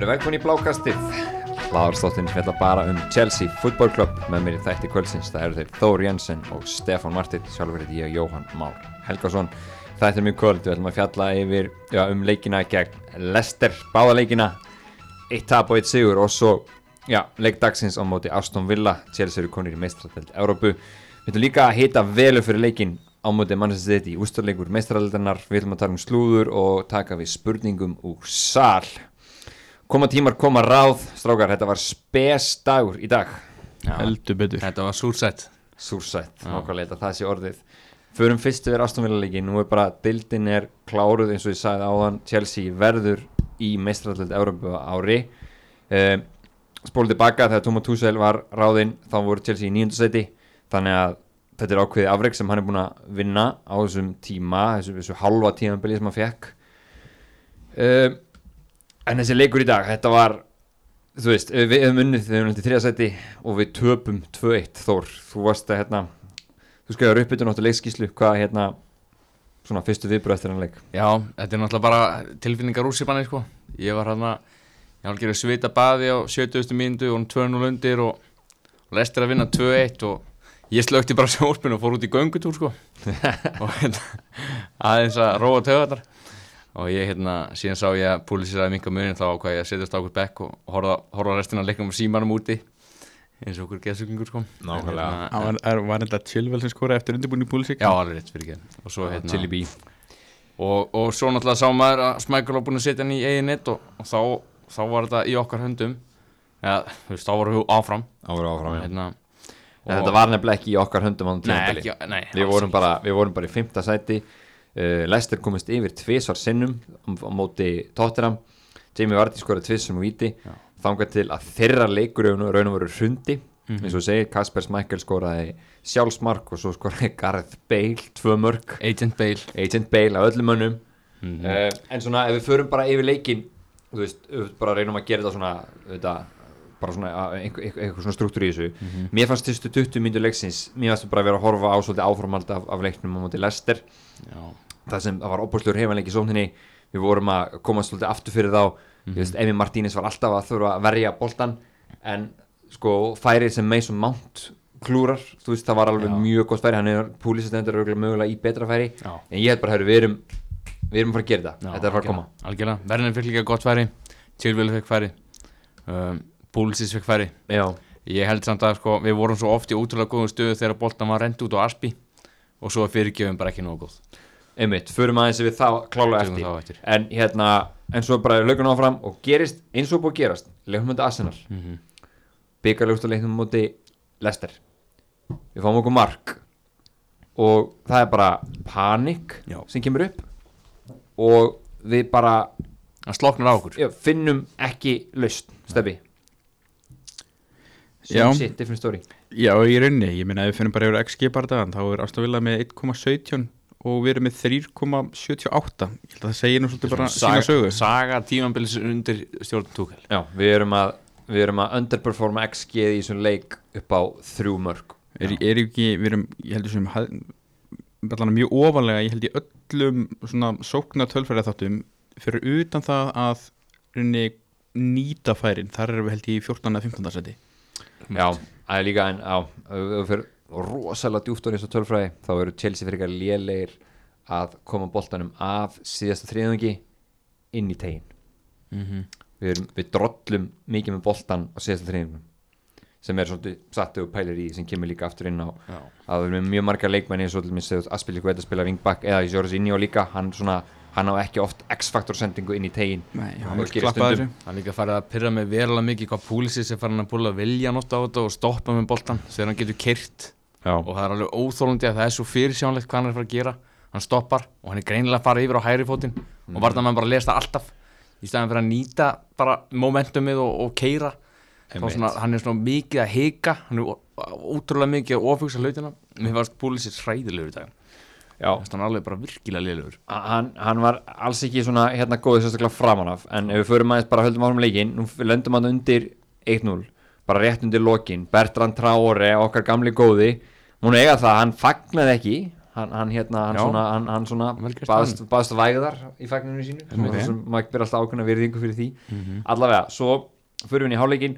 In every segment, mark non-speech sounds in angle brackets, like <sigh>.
Verið velkvæmni í blákastið. Láðarstóttin fjalla bara um Chelsea Football Club. Með mér í þætti kvöldsins það eru þeir Þór Jensen og Stefan Martin sjálfur er ég Jóhann Már Helgason. Þetta er mjög kvöld, við ætlum að fjalla yfir já, um leikina gegn Leicester. Báða leikina, eitt tap og eitt sigur og svo, já, leikdagsins á móti Aston Villa, Chelsea eru konir í meistratelt Európu, við ætlum líka að hita velu fyrir leikin á móti Manchester City ústarleikur meistrataldarinnar, við ætlum að tala um slúður og taka við spurningum úr sal koma tímar, koma ráð strákar, þetta var spes dagur í dag. Já, heldur betur. Þetta var súrsætt súrsætt, nákvæmlega það sé orðið. Förum fyrst yfir Astonvilla-leiki nú er bara, dildin er kláruð eins og ég sagði áðan, Chelsea verður í meistrarallet Európa ári. Um, spólið tilbaka þegar Tóma Túsel var ráðinn þá voru Chelsea í nýjöndarsæti þannig að þetta er ákveði afreg sem hann er búin að vinna á þessum tíma þessu, þessu halva tímabili sem hann fekk um, en þessi leikur í dag, þetta var þú veist, við hefum unnið þegar við erum til þriðasæti og við töpum 2-1 Þór, þú varst að hérna þú skrifaður upp yfir náttúrulega leikskíslu hvað hérna svona fyrstu viðbröð eftir hann leik Já, þetta er náttúrulega bara tilfinningar úr sér sko. Ég var hérna Ég var að gera svita baði á 70. mínundu og 2-0 undir og, og lestir að vinna 2-1 og ég slökti bara sjóspinn og fór út í göngutúr sko <laughs> og hérna aðeins að róa töðar og ég hérna síðan sá ég að púlisiraði minka munin þá ákvað ég að setjast á okkur bekk og horfa, horfa restina að leiknum og símanum úti eins og okkur geðsuglingur sko. Nákvæmlega. Það var, er, var þetta chillvel sem skora eftir undirbúin í púlisík Já, alveg rétt fyrir ekki. Og svo hérna Chili B og, og svo náttúrulega sá maður að Smækul var búin að setja hann í eigin nett og, og þá, þá var þetta í okkar höndum. Ja, þú veist, þá vorum við áfram. Ára áfram já. hérna, En þetta var nefnilega ekki í okkar höndum á nei, ekki, nei, við vorum bara, við vorum bara í fymta sæti uh, Lester komist yfir tvisvar sinnum á, móti Tottenham. Jamie Vardy skoraði tvisvar um víti. Já. þangað til að þeirra leikur raun og veru hrundi. Mhm. eins og segir, Kasper Smækkel skoraði sjálfsmark og svo skoraði Gareth Bale tvö mörg, Agent Bale. Agent Bale af öllum mönnum. Mm uh, en svona ef við förum bara yfir leikin þú veist, bara reynum að gera þetta svona þetta, bara svona einhver, einhver, svona struktúr í þessu. Mhm. mér fannst fyrstu 20 myndu leiksins mér fannst bara að vera að horfa á svolítið áframald af, af leiknum á móti Lester Já, það sem það var opbúrslegur hefanleik í sókninni. Við vorum að koma svolítið aftur fyrir þá. Ég veist, Emi Martínez var alltaf að þurfa að verja boltan en sko færið sem Mason Mount klúrar, þú veist, það var alveg Já. mjög gott færi, hann er púlisastendur mögulega í betra færi, já. En ég held bara, herru, við erum við erum að fara að gera þetta, þetta er að fara að koma. Algjörlega, Verðin fekk líka gott færi. Chilwell fekk færi. Um, Púlisis fekk færi. Já, Ég held samt að sko, við vorum svo oft í útrúlega góðum stöðu þegar boltan var rend út á Aspi og svo er fyrirgjöfum bara ekki nógu góð. Einmitt, förum aðeins við klálega Tökum eftir, þá eftir. en hérna en svo bara lögum áfram og gerist eins og búið að gerast, leikum þetta Arsenal. Mm -hmm. byggarlegust að leiknum móti Lester við fáum okkur mark. Og það er bara panik Já. sem kemur upp. Og við bara já, finnum ekki laust steffi Já. same shit, different story Já, í rauninni, ég meina ef við finnum bara yfir XG bardagan þá er Aston Villa með 1,17 og við erum með 3,78 ég held að það segir nú svolítið bara sína sögu. Saga tímambilis undir stjórn Túkel já, við erum að við erum að underperforma XG í þessum leik upp á þrjú mörg er, er ekki, við erum, ég heldur sem allan mjög ofalega, ég held í öllum svona sókna tölfæri þáttum fyrir utan það að nýta færin, þar erum við held í 14. eða 15. seti já, það er líka en á, við fyrir rosalega djúft á þessu tölfræði þá eru Chelsea fyrir eitthvað lélegir að koma boltanum af síðasta þriðungi inn í tegin mm -hmm. við, erum, við drollum mikið með boltan á síðasta þriðunum sem er svolítið sattu og pælir í sem kemur líka aftur inn á Já, að við erum með mjög marga leikmenni eins og til minnst Aspili Guetta spila wingback eða Jorginho líka hann, svona, hann á ekki oft x-faktor sendingu inn í tegin Nei, Já, hann er líka farið að pyrra mig verulega mikið hvað Púlisis er farin að búla vilja nátt á þetta og stoppa með boltan þegar hann getur kyrt Já, og það er alveg óþólandi að það er svo fyrirsjánlegt hvað hann er að fara að gera. Hann stoppar og hann er greinilega að fara yfir á hægri fótinn og varða mann bara að lesa það alltaf. Í staðan fyrir að nýta bara momentumið og, og keira svona, hann er svona mikið að hika hann er ótrúlega mikið að ofugsa hlutina. Mér fannst Púlisis hræðilegur í dag já. Mér fannst hann alveg bara virkilega liðlegur hann, hann var alls ekki svona hérna góðið sérstaklega framan af. En ef við förum aðeins bara höldum áfram leikin nú löndum hann undir 1-0 bara rétt undir lokin. Bertrand Traore okkar gamli góði múin eiga það, hann fagnaði ekki. Hann, hann hérna, hann Já. svona, hann, hann svona baðst, baðst vægðar í fagninu sínu sem maður ber alltaf ákveðna virðingu fyrir því. Mhm. allavega, svo fyrir við inn í hálfleikin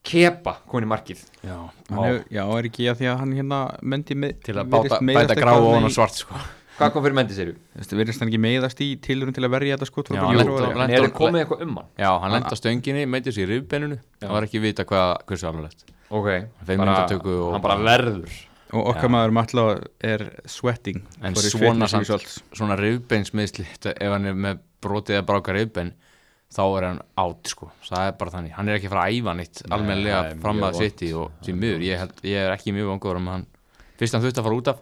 Kepa komin í markið. Já, Hann hef, já, er ekki að því að hann hérna mendi með til að báta, bæta grá og hann svart sko. hvað kom fyrir mendi sér Þú veist, Virðist hann ekki meiðast í tilurinn til að verja þetta skot Já, hann en er komið eitthvað um hann? Já, hann lenda stönginni, meitir sér í rifbeinunu Það var ekki vita hvað, hversu alvarlegt. Ok, bara, og- hann bara verður. Og okkar maður Matla er sweating En svona. Svona rifbeinsmiðsli Ef hann er með brotið eða bráka rifbein Þá er hann átt sko. Það er bara þannig, hann er ekki að fara að æfa nýtt Nei, Almennilega það er fram mjög að vont, sitt og því miður. Ég, held, ég er ekki mjög vangur um hann Fyrst hann þurfti að fara út af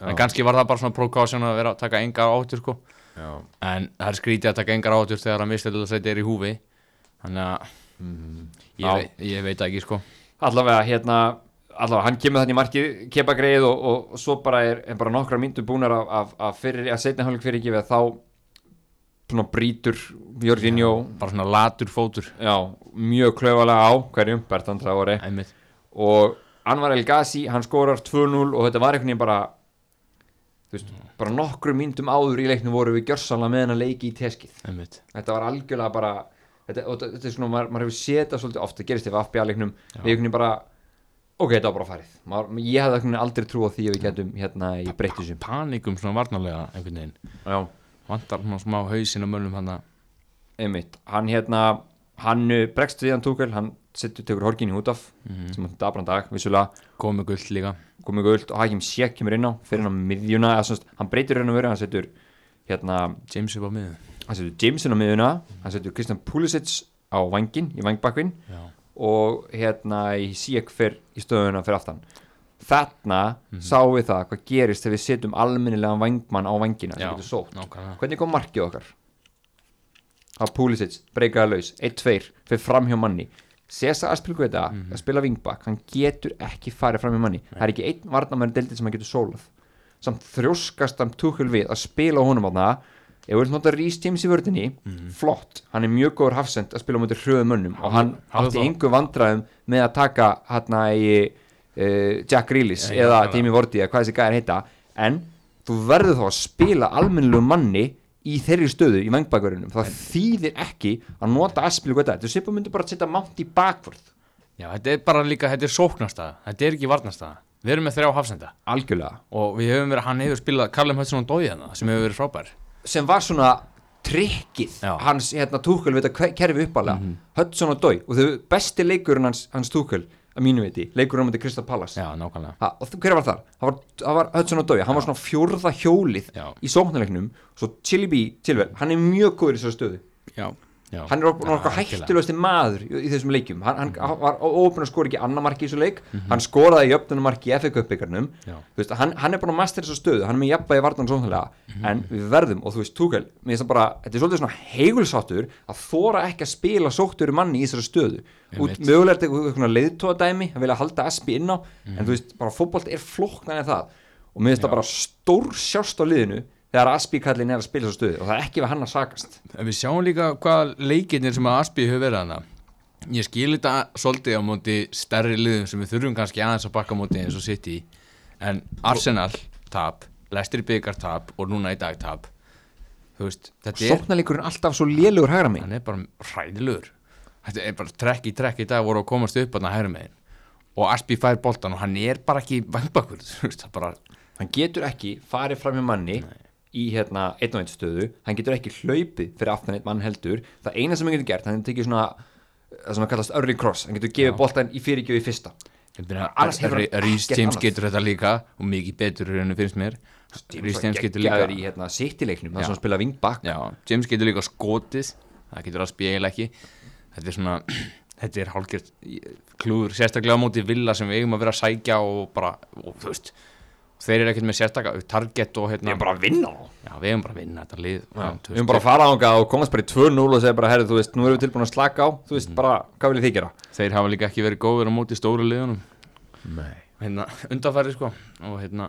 Já. En kannski var það bara svona prókásjón að vera að taka engar áttur sko. Já, En það er skrítið að taka engar áttur þegar að mistilega sæti er í húfi. Þannig að ég, Já. veit, ég veit ekki sko. Allavega hérna allavega, hann kemur þannig markið Kepa greið og, og, og svo bara er, er bara nokkra myndu búnar af, af, af setna hálfleik fyrir ekki við þá svona brýtur Jorginho, Bara svona latur fótur. Já, mjög klaufalega á hverjum, Bertan Traore og Anwar El Ghazi, hann skorar 2-0 og þetta var einhvern veginn bara veist, bara nokkru myndum áður í leiknum voru við gjörsanlega með hann að leiki í teskið. Einmitt. þetta var algjörlega bara þetta, og þetta, er svona, maður, maður hefur þetta svolítið oft, það gerist ef FBA-leiknum við einhvern veginn bara, ok, þetta var bara farið. Maður, ég veginn aldrei trú á því að við getum hérna í breyttisum Panikum svona varnarlega einhvern veginn. Já, Vantar svona smá hausin og mönnum hann einmitt, hann hérna hann uh, bregst við hann túkel, hann setur tekur horgin í hútaf, Mhm. sem hann dabran dag vissulega, Komið gullt líka. Komið guld og Hakim Sjek kemur inn á, fyrir hann á miðjuna eða, svona, hann breytir og veru, hann setur hérna, James upp á miðu hann setur Jameson á miðjuna hann setur Kristján Pulisic á vangin í vangbakvin Já, og hérna í Sjek fyrr í stöðuna fyrir aftan þarna sáum við það hvað gerist þegar við setjum almennilegan vangmann á vangina sem getur sótt. nákvæmlega. Hvernig kom markið okkar? Það Pulisic, breykaði laus 1-2, fyrir fram hjá manni. Cesar Aspilgueta að spila vingbak hann getur ekki farið fram hjá manni. Það er ekki einn varnamæri deildin sem hann getur sólað. Samt þrjóskast hann túkul við að spila á honum á það ef við viljum nota James í vördinni flott, hann er mjög góður hafsend að spila mútið hröðum mönnum og hann átti engu vandræðum með að taka hann í Jack Grealish Já, eða. Dimi Vorti eða hvað þessi gæðir heita. En þú verður þá að spila almennilegu manni í þeirri stöðu í vangbakverðunum það þýðir ekki að nota aspilu þetta, þú sépum myndir bara að setja mátt í bakvörð. Já, þetta er bara líka, þetta er sóknarstaða. Þetta er ekki varnarstaða. Við erum með þrjá hafsenda. Algjörlega, Og við hefum verið, hann hefur spilað Callum Hudson og Dói hana Sem hefur verið frábær. Sem var svona trikkið Já. Hans hérna túkul við þetta kerfi uppalega. Hudson og Dói og þau besti leikurinn hans, hans túkul að mínu viti, leikurinn á myndi Kristaf Pallas Já, nákvæmlega. Ha, hver var þar? Það var, það var Hudson Dói, hann var svona fjórða hjólið Já. í sóknarleiknum. Svo Chili B, Chilwell, hann er mjög góður í þessari stöðu. Já, Já. hann er Já, algjörlega. hættulegasti maður í, í þessum leikjum. Hann, hann var óopin að skora ekki annar marki í þessu leik. Hann skoraði í öfnunum marki í FA Cup byggarnum Já. veist, hann, hann er búin að master þessu stöðu. Hann er með jafnbæði vartan sóknarlega en við verðum og þú veist það bara þetta er svolítið svona heigulsáttur að þóra ekki að spila sóttur manni í þessari stöðu. Út þetta eitthvað leiðtóðadæmi að vilja halda Aspi inn á en þú veist, bara fótbolt er flokknan en það. Og mér finnst það bara stór sjást á liðinu þegar Aspi kallin er að spila þessu stöðu og það er ekki við hann að sakast. En Við sjáum líka hvað leikirnir sem að Aspi hefur verið hana Ég skil þetta svolítið á móti stærri liðum sem við þurfum kannski aðeins að bakka móti eins og City. En Arsenal tap, Leicester byggar tap og núna í dag tap. Þú veist, þetta er sóknarleikurinn alltaf svo lélugur hægra megin. Hann er bara hræðilegur. Þetta er bara trekk í trekk í dag voru að komast upp að það hægri megin. Og Aspi fær boltan og hann er bara ekki vangbakur <laughs> það er bara hann getur ekki farið fram hjá manni í hérna einn og einn stöðu. Hann getur ekki hlaupið fyrir aftan einn mann heldur. Það eina sem hann getur gert, hann tekið svona það sem hann kallast early cross, hann getur gefið boltan í fyrirgjöf í fyrsta. Ekkert James getur þetta líka og mikið betur en finnst mér Rhys James getur líka í hérna sittileiknum, Já. sem hann spila vingbak já, James getur líka skotið það getur Aspi eiginlega ekki. Þetta er svona <clears throat> þetta er hálfgjört klúður sérstaklega á móti villa sem við eigum að vera að sækja og bara, og, þú veist þeir eru ekkert með sérstaklega target og hérna ég er bara að vinna. Á Já, við hefum bara að vinna þetta lið Já, við höfum bara að fara ánga og komast bara í 2-0 og segja bara, herri, þú veist, nú erum við tilbúin að slaka á. Þú veist, bara, hvað viljið þið gera? Þeir hafa líka ekki verið góður á móti stóru liðunum. Nei. Hérna, undanfæri sko og hérna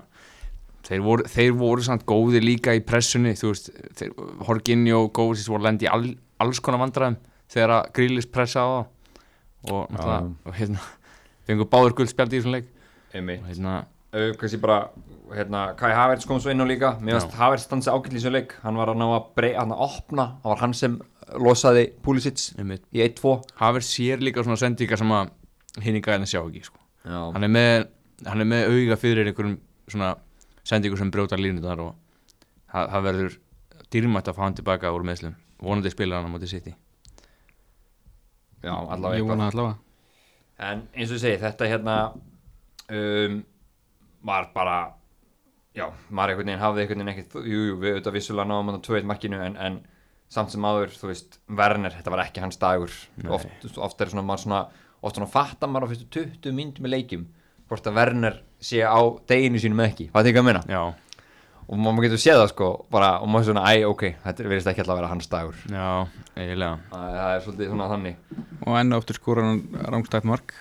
þeir voru, þeir voru samt góðir líka í pressunni þú veist, þeir, Horginni og Góðsís voru lendi í all, alls konar vandræðum þegar að Grílis pressa á það og náttúrulega og hérna fengur báður guldspjaldi í þessum leik. Og Einmitt. hérna kannski bara hérna, Kai Havertz kom svo inn á líka. Mér finnst Havertz stansi ágætli í þessu leik. Hann var að ná að brey, hann að opna. Það var hann sem losaði Pulisic einmitt. í 1-2 Haver sér líka svona sendingar sem að hinni gæðin sjá ekki sko. Já, hann, er með, hann er með auga fyrir einhverjum svona sendingur sem brjóta línunar og það, það verður dýrmætt að fá hann tilbaka úr meðslum vonandi spilar hann á móti City. Já allavega allavega. En eins og ég segi, þetta hérna um, var bara já, maður einhvern veginn hafði einhvern veginn ekkert, jú, jú, við auðvitað vissulega náðum hann á 2-1 markinu en, en samt sem áður, þú veist, Werner, þetta var ekki hans dagur. Oft, oft er svona, maður svona oft svona fattar maður á fyrstu 20 myndum með leikjum hvort að Werner sé á deginu sínum ekki, hvað þig að minna já, og maður getur séð það sko, bara, og maður svona, æ, ok þetta verðist ekki alltaf að vera hans dagur. Já, eiginlega. Það, það er svolítið svona þannig. Og enn og aftur skora hann rángstætt mark.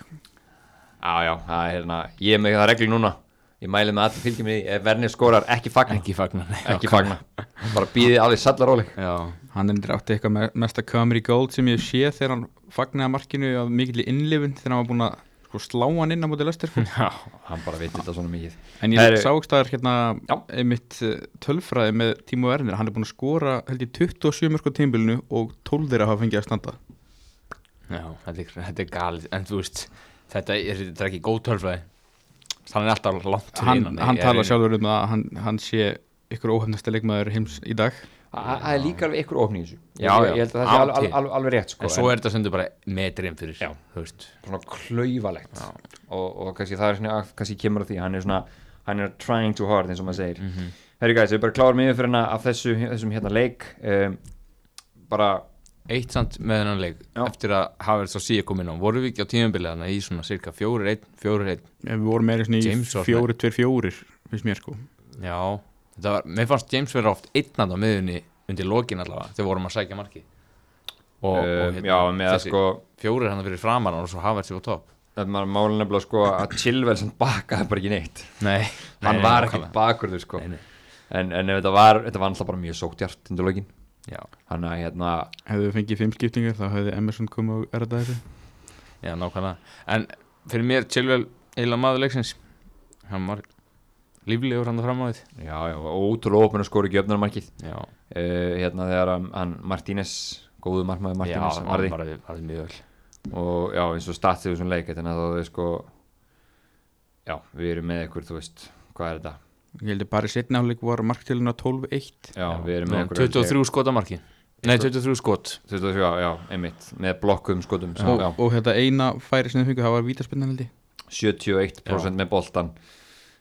Já, já, það er hérna, ég er með það reglu núna. Ég mæli með allir fylgjum í því Ef Vernir skorar, ekki fagna. Ekki fagnar Ekki fagna. Bara býðið alveg sallaróli já, Hann er átti eitthvað me- mesta comedy gold sem ég sé þegar hann fagnaði markinu af mikill sko, slá hann inn á móti lestir <laughs> já, Hann bara veit þetta svona mikið. En ég sá ekki staðar hérna Já. einmitt eh, tölfræði með Tímo Werner. Hann er búinn að skora held ég 27 mörg á tímbilinu og 12 þeirra hafa fengið að standa. Já þetta, er, þetta er galið. En þú veist, þetta er, þetta er ekki góð tölfræði. Hann er alltaf langt hann, hann í- sjálfur um að hann, hann sé ykkur óhefnasta leikmaður heims í dag Það er líka alveg ykkur ofning í þessu Ég- Já, já. Ég held að það sé alveg, alveg, alveg rétt sko en svo er þetta sendur bara metrinn fyrir Já. þú Svona klaufalegt Já. og, og kannski það er svona Kannski kemur að því Hann er svona Hann er trying too hard eins og maður segir Mhm. Herri guys, við bara klárum yfir fyrir hana af þessu, þessum hérna leik um, Bara eitt samt með þennan leik Já. eftir að Havertz og Sía kom inn á voru við ekki á þannig í svona cirka 4-1 4-1 Ef við vorum meira svona í James var fjóri, tveir, fjórir finnst mér sko já var, mér fannst James vera oft einnand á miðunni undir lokin allavega þegar vorum að sækja marki og, og um, hérna, Já, að þessi sko fjórir hann fyrir framar og svo Havertz var topp. Þetta var málun nefnilega sko að Chilwell sem bakaði bara ekki neitt. Nei, Hann nei, var nákvæmlega. ekki bakurður sko. Nei, nei. en, en þetta var, þetta var alltaf bara mjög sóktjart undir lokin. Já, Hann að hérna Hefðu við fengið fimm skiptingar þá hefði Emerson komið og erða þessu já, nákvæmlega. En fyrir mér Chilwell eiginlega maður leiksins. Hann var líflegur hann fram á því Já, já, ótrúlega opinn að skora ekki öfnarmarkið já, uh, Hérna þegar hann, hann Martínez góðu markmaður já Martínez hann varði var varði mjög vel og já, eins og statið þessum leik þannig að það er sko Já, við erum með ykkur, þú veist hvað er þetta? Ég held að bara í setni áleik var marktilina 12-1 Já, við erum með ykkur 23 skot á marki Nei, 23 skot. 23, já, já, einmitt með blokkum skotum og, já, og þetta eina færi sem þið fengu það var vítaspinnan held ég. 71% með boltan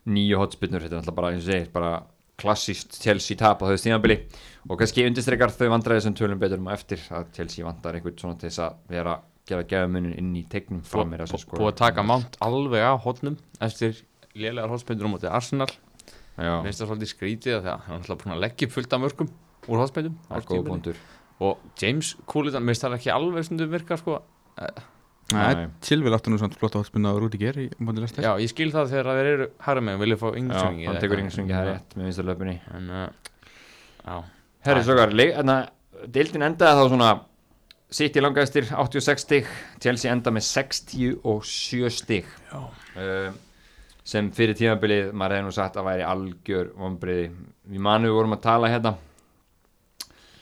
nýju hotspinnur, þetta er alltaf bara eins og segir, bara klassíst Chelsea tap á þau stíðanbili og kannski undirstreikar þau vandræði sem tölum betur um eftir að Chelsea vandar einhvern svona til þess að vera gera gæðumunin inn í tegnum frá mér að sko Búið að taka mánt alveg á hotnum Eftir lélegar hotspindur á móti Arsenal. Já, Mér finnst það svolítið skrítið að það er alltaf búin að leggja fullt af mörgum Úr punktur. Og James Coolitan, mér finnst það ekki alveg stundum virka sko Nei. Silvil áttu nú samt flott að hotspinna á móti lestir Já, ég skil það þegar þeir eru Hæra með, vilja fá já, yngsöngi hann tekur yngur svingi það er rétt með vinstarlöpunni En, uh, já. Herri, svogar, hérna deildin endaði þá svona City langaðistir 86 stig Chelsea enda með 67 stig. Já. uh, sem fyrir tímabilið maður hefði nú sagt að væri algjör vonbriði við manu vorum að tala hérna.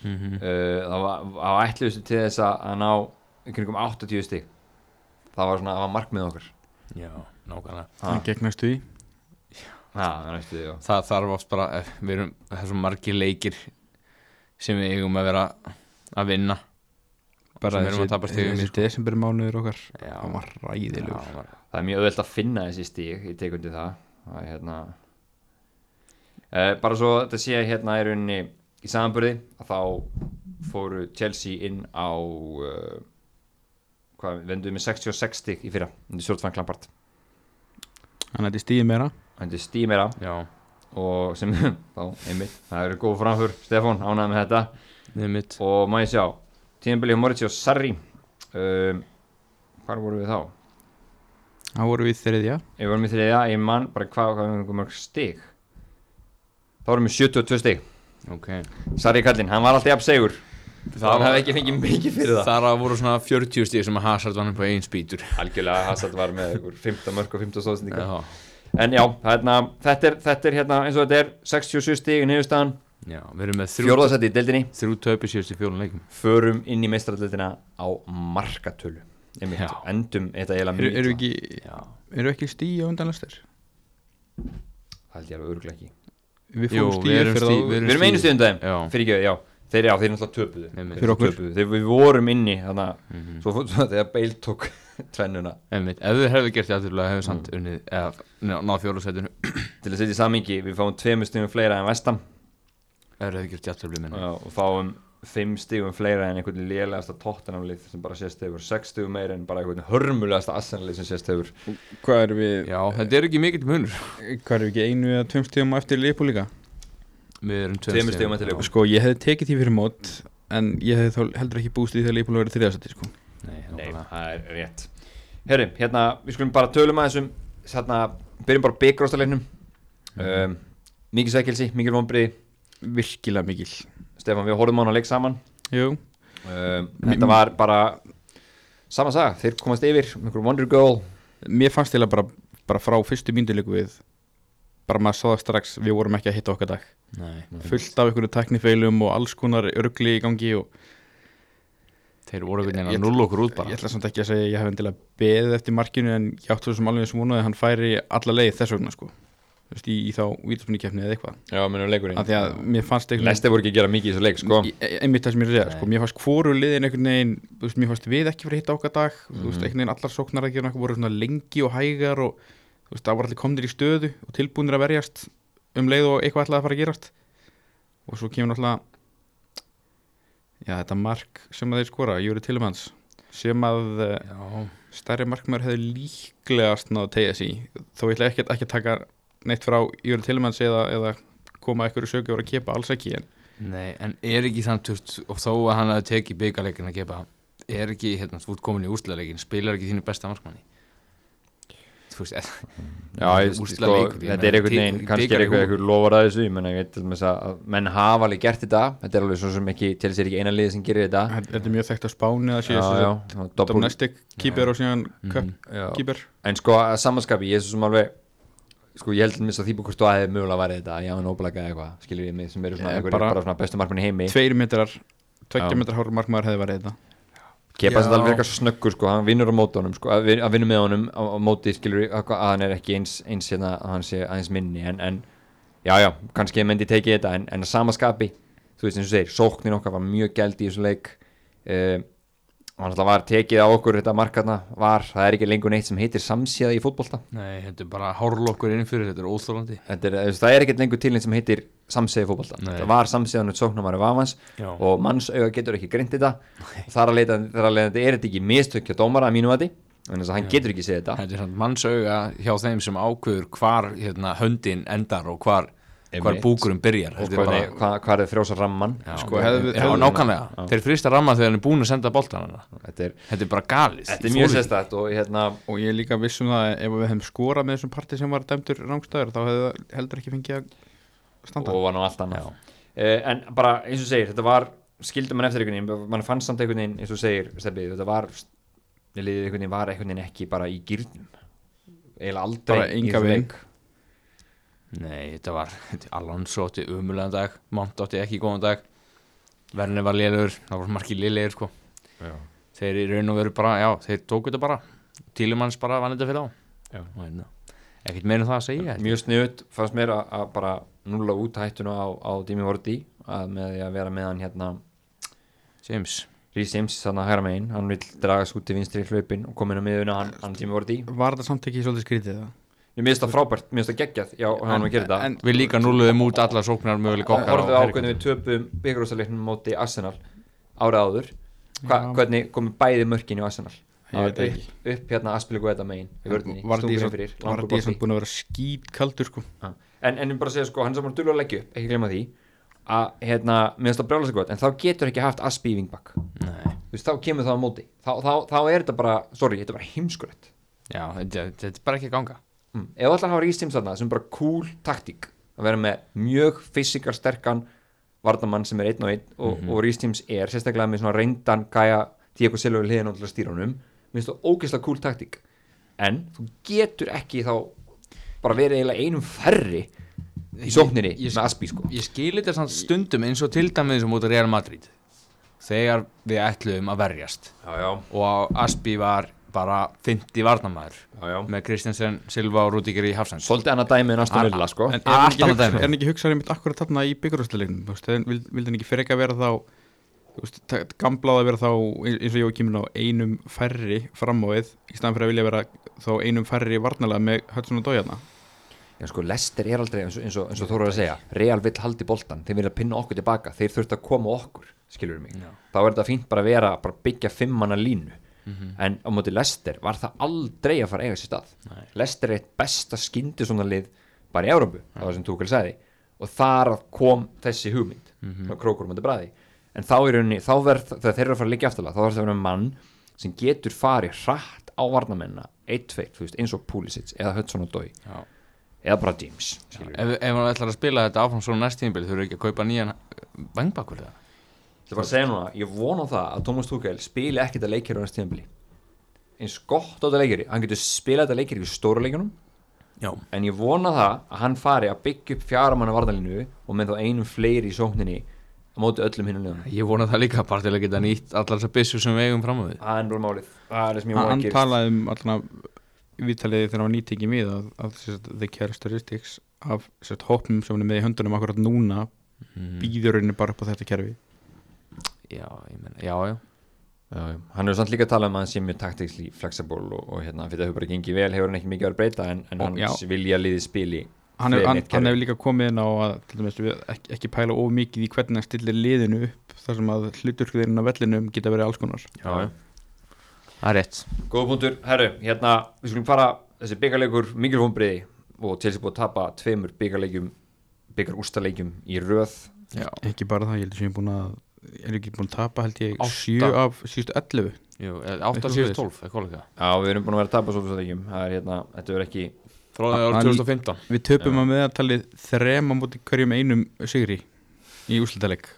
Mm uh, það var, var ætluðustu til þess að, ná kringum 80 stig það var svona, það var markmið okkar. Já, nákvæmlega. Hann gegn næstu í Já, það er næstu því. Það þarf oft bara, eh, við erum þessum margir leikir sem við eigum að vera að vinna. Bara Sem erum að tapa stigum í, þessi sko. desember mánuður okkar. Já. hann var ræðilegur. Já, var- það er mjög auðvelt að finna þessi stíg ég tek undir það, það er, hérna, uh, bara svo þetta sé hérna í rauninni í samanburði að þá fóru Chelsea inn á uh, hvað, venduðu með 66 stíg í fyrra, undir Sjórtfang Lampard. Hann hætti stíði meira. Undir stíg meira. Já, og sem <laughs> þá, einmitt, það eru góð framför. Stefán, ánægð með þetta? Við mitt og má ég sjá, tíðanbili Mauricio Sarri um, hvar voru við þá? hann voru við þriðja. Ég vorum í þriðja, ég mann bara hvað, hvað við mörg stig. Þá vorum við 72 stig. Ok. Sarri Kallinn, hann var alltaf jafn segur Það hann var- hafði ekki fengið mikið fyrir það. Þar að voru svona 40 stíð sem að Hazard upp á einn spýtur. Algjörlega, Hassad var með ykkur 15 mörg og 15 stóðsendingar Já, en já, hérna, þetta, er, þetta er hérna eins og þetta er 67 stig í niðurstaðan. Við erum með fjórðarsætti í deildinni. þrjú töpi síðust í fjólun leikum förum inn í meistaradeildina á markatölu. Endum þetta eiginlega Eru mjög er illa. ekki, Já, eru ekki stíi á undan lestir? það held ég alveg örgulega ekki. Við Jú, fórum við erum fyrir stig- þá við við erum einu stundum þeim Já. fyrir ekki, já, þeir, já, þeir náttúrulega töpuðu Einmitt. Þeir Fyrir okkur. töpuðu. þeir, við vorum inni þannig að Mhm. svo, svo <laughs> þegar Bale tók <laughs> tvennuna Einmitt, ef við hefðu gert játturlega hefðu samt unnið eða ná- náð fjólusætinu <clears throat> til að setja í samingi, við fáum tveimur stigum fleira en vestam ef við hefðu gert játturlega minna og fáum fimm stigum fleira en einhvern lélegasta tóttanamlið sem bara sést hefur sex stigum meira en bara einhvern hörmulegasta assanlið sem sést hefur Hvað eru við, Já, þetta er ekki mikill munur hvað eru við ekki einu eða tveim stíum á eftir Leopold líka? Við erum tveim Tveimur stigum eftir Liverpool. Sko, ég hefði tekið því fyrir mót en ég hefði þá heldur ekki búist í því að Leopold verið þriðasætti sko. Nei, Nei, það er rétt. Herri, hérna, við skulum bara tölum að þessum hérna, byrjum bara byggróstalegnum um, Mikið sækilsi, mikið vonbriði Virkilega mikil. Stefán, við horfum á hann að leik saman. Jú, um, Þetta var bara sama saga, þeir komast yfir einhver wonder goal. Mér fannst að bara, bara frá fyrstu mynduleiku við bara maður sá það strax, við vorum ekki að hitta okkar dag. Nei, fullt af einhverju teknifeilum og alls konar örgli í gangi og þeir voru einhvern veginn Ég- að nulla okkur út bara. ég ætla samt ekki að segja að ég hef endilega beðið eftir markinu en ég átti svo sem alveg sem vonaði að hann færi alla leið þess vegna sko. Þú veist, í, í þá vítaspunni eða eitthvað. Já, minnum leikurinn. Af því að mér fannst einhvern Lesti voru ekki að gera mikið í þessu leik, sko. Í- e- einmitt það sem ég er að segja, sko, mér fannst hvoru liðin einhvern veginn, þú veist, mér fannst við ekki fyrir að hitta okkar dag, þú veist, Mhm. einhvern veginn allar sóknar að gera voru svona lengi og hægar og þú veist, það voru allir komnir í stöðu og tilbúinir að verjast um leið og eitthvað ætlaði að fara að gerast. Og svo kemur náttúrulega já, þetta mark sem að þeir skora, Júri Tillemans sem að uh, Já, stærri markmær hefði líklegast náðu tegja sig í. þó ég ætla ekki, ekki að taka neitt frá Júri Tillemans eða, eða koma einhverju sögu og vera að kepa, alls ekki en nei, en er ekki þannig og þó að hann hafi tekið byggarleikin að gefa er ekki, hérna, þú ert komin í úrslaleikin spilar ekki þínu besta markmanni veist, Já, ég, sko, Úrslitaleikur, ég þetta er einhvern veginn, kannski er eitthvað lofar að þessu, ég menna, ég veit að að menn hafa alveg gert þetta, þetta er alveg svo sem ekki, til þess er ekki eina liði sem gerir þetta. Þetta er mjög þekkt á Spáni að sé domestic keeper og síðan cup Mhm. já. keeper En sko, að samanskapi, ég er svo sem alveg, sko, ég held að því hvort þú aðeins mögulega væri þetta, já, en óblæka eða eitthvað, skilur ég mig, sem eru svona, bara- bara svona bestu markmann í heimi. tveir metrar, tveggja metrar hár markmaður hefði verið þetta Kepa sem alveg svo snöggur sko, hann vinnur á móti honum sko, að vin- að vinna með honum á, á móti skilur að, hann er ekki eins, eins hérna, að hann sé aðeins minni en, en já já, kannski myndi tekið þetta en, en að sama skapi, þú veist eins og segir sóknin okkar var mjög gæld í þessu leik um, hann var tekið á okkur þetta markarna var, það er ekki lengur neitt sem heitir samsíða í fótbolta. Nei, þetta er bara hárlokkur inn fyrir, þetta er þetta veist, það er ekkert lengur til neitt sem heitir samsíða í fótbolta, Nei. það var samsíðan út sóknumari vafans Já, og mannsauga getur ekki greint þetta. Þar að leita, þar að leita er þetta ekki mistökja dómara að mínu að því en þess að hann Já. getur ekki séð þetta. Þetta er svona mannsauga hjá þeim sem ákveður hvar hérna, höndin endar og hvar, hvar búkurum byrjar. Og Þetta er hvað, hvað, hvað er frjósa ramman Sko, hefðu- já, hefðu- nákvæmlega, þeir frýsta ramma þegar hann er búin að senda boltan hana þetta er, Þetta er bara galið. Þetta er mjög sérstætt og hérna og ég er líka viss um það að ef við hefum skorað með þessum parti sem var dæmdur rángstæður þá hefði það heldur ekki fengið að standa. Og var nú allt annað. Uh, en bara eins og segir, þetta var skildum mann eftir einhvern veginn, mann fannst samt einhvern veginn eins og segir, stefið, þetta var liðið einhvern veginn var einhvern veginn ekki bara í gýrnum eiginlega aldrei Bara í enga þessum veginn. leik. Nei, þetta var <laughs> þetta- Alonso átti umulegan dag. Mount átti ekki góðan dag. Werner var lélegur, það var margir lélegir sko. Þeir í raun og veru bara, já, þeir tóku þetta bara. Tílumanns bara vann þetta fyrir á Já. Og hérna, ekkert meira um það að segja mjög sniðut, fannst mér að, að bara nulla út hættuna á, á Dimi Vorti að með því að vera með hann hérna. James. Rhys Sims þannig að hæra megin, hann vil dragast út til vinstri í hlaupin og koma inn á miðuna hann, hann Dimi Vorti var þetta samt ekki svolítið skrítið það? Ég minnst það frábært, minnst það geggjað. Já, hann var að gera þetta. Við líka núluðum út alla sóknar möguleik Og okkar horfðu á Harry hvernig við töpum byggarústaleiknum móti Arsenal árið áður. Hva. Hvernig komu bæði mörkin í Arsenal? Ég veit ekki. upp, upp hérna Aspiligu þetta megin í var þetta bolti. samt búin að vera skít kaldur sko en, en ég bara segja sko, hann er saman dullu að leggja upp ekki glemma því að hérna, mér finnst það brjála sig gott en þá getur ekki haft Aspi í vingbak. Nei, þú veist, þá kemur það á móti. Þá, þá, þá er þetta bara, sorry, þetta er bara heimskulegt já, þetta, þetta er bara ekki að ganga mm. ef allar hafa Rhys Sims þarna sem bara cool taktík að vera með mjög fysikal sterkan vardamann sem er einn og einn og, Mhm. og Rhys Sims er sérstaklega með svona reyndan gæja Diego Silva við hliðin og honum minnst það ógeðslega cool taktík. En þú getur ekki þá bara verið eiginlega einum færri í sókninni Ég- ég- með Aspi sko. Ég skil þetta stundum eins og til dæmis sem út af Real Madrid. Þegar við ætluðum að verjast. Já, já, og Aspi var bara 50 varnamæður með Kristensen, Silva og Rúdíker í Hafsend. Svolítið annað dæmi en Aston Villa sko. En er hann ekki, annað hugsa, dæmi. hann ekki hugsaður einmitt akkurat þarna í byggarústalegnum vildi vild hann ekki fyrir ekki að vera þá þú gamblað að vera þá eins og ég og kemur á einum færri framóið í staðan fyrir að vilja vera þá einum færri varnalega með Hudson og Dójarna Já sko, Lester er aldrei eins og, eins og, eins og Þóru er að segja. Real vill haldi boltan, þeir vilja pinna okkur tilbaka. Þeir þurft að koma okkur, skilur mig. Já. þá er þetta fínt bara að vera, bara byggja fimmanna línu en á móti Lester var það aldrei að fara eiga sér stað. Nei. Lester er eitt besta skyndi svona lið bara í Európu, það var sem Túkel sagði. Og þar kom þessi hugmynd mm -hmm. krókur þetta bræði en þá í rauninni, þá verð, þegar þeir eru að fara að liggja aftalega þá verður það að vera mann sem getur farið hratt á varnamenna 1-2, þú veist, eins og Pulisic eða Hudson og Dói Já. eða bara James skilur Ef, ef hann ætlar að spila þetta áfram svona næst tímbil þurfa ekki að kaupa nýjan vangbakkur það Það er bara að segja núna, ég vona það að Thomas Tuchel spili ekkert að leikir á næst tíðanbili eins gott á þetta leikiri hann getur spilað þetta leikiri í stóra leikunum Já, en ég vona það að hann fari að byggja upp fjaramanna varðalínu og með þá einum fleiri í sókninni á móti öllum hinnum liðunum. Ég vona það líka bara til að geta nýtt allar þessar byssur sem við eigum fram á því það er bara málið, það er það sem ég vona hann að gerist. talaði um allan viðtalið þegar hann var nýtingi við að, að sérst, the characteristics af sérst, hópnum sem hann er með í höndunum akkurat núna mm. býður henni bara upp á þetta kerfi Já, ég meina, já, já. Já, já. hann hefur samt líka talað um að hann sé mjög taktiksli flexible og, og hérna, fyrir það hefur bara gengið vel hefur hann ekki mikið að breyta en, en Og- hann já. vilja liði spili hann, hefur líka komið inn á að til dæmis, við ekki, ekki pæla of mikið í hvernig hann stillir liðinu upp þar sem að hluturkðirinn á vellinum geta verið alls konar. Já, já. Það er rétt. Góða punktur, herru, hérna við skulum fara þessi byggarleikur mikil vonbriði og Chelsea búið að tapa tveimur byggarleikjum byggarústaleikjum í röð. Já, ekki bara það, ég heldur er ekki búin að tapa held ég Átta. 7 af síðustu 11 Jú, 8 Eitthvað síðust svoleiðis. 12, eitthvað líka Já, við erum búin að vera að tapa svolítið leikjum. Það er hérna, þetta verður ekki Frá árið Hann- 2015 við töpum að meðaltalið þrem á móti hverjum einum sigri í úslitaleg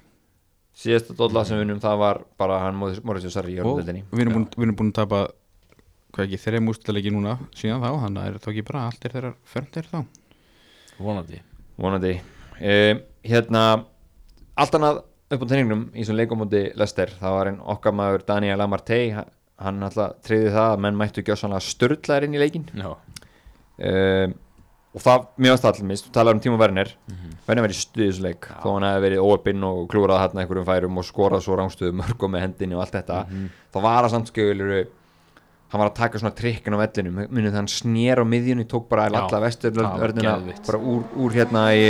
síðasta dolla sem við unum það var bara hann Mauricio Sarri í og örndeldinni við erum, búin, við erum búin að tapa hvað ekki, þrem úslitalegi núna síðan þá, þannig að er þetta ekki bara allt er þeirra fermdir þá. Vonandi. Vonandi. Um, hérna allt annað upp á tenningnum í þessum leikumóti Lester, það var einn okkar maður Daniel Amartey, hann- alltaf treyði það að menn mættu gjössanlega störtlaðir inn í leikin Já, um, og það mjög aðstallmist, þú talar um Tímo Werner. Werner verið stuð í þessu leik Já. þó hann hefði verið óöpinn og klúrað hérna einhverjum færum og skorað svo rángstöðu mörgum með hendinni og allt þetta. Þá var það samt skjöfulur hann var að taka svona trikkin á vellinum. Munið það hann snér á miðjunni, tók bara Já. alla vestur Það var örnina geðveikt. bara úr, úr hérna í,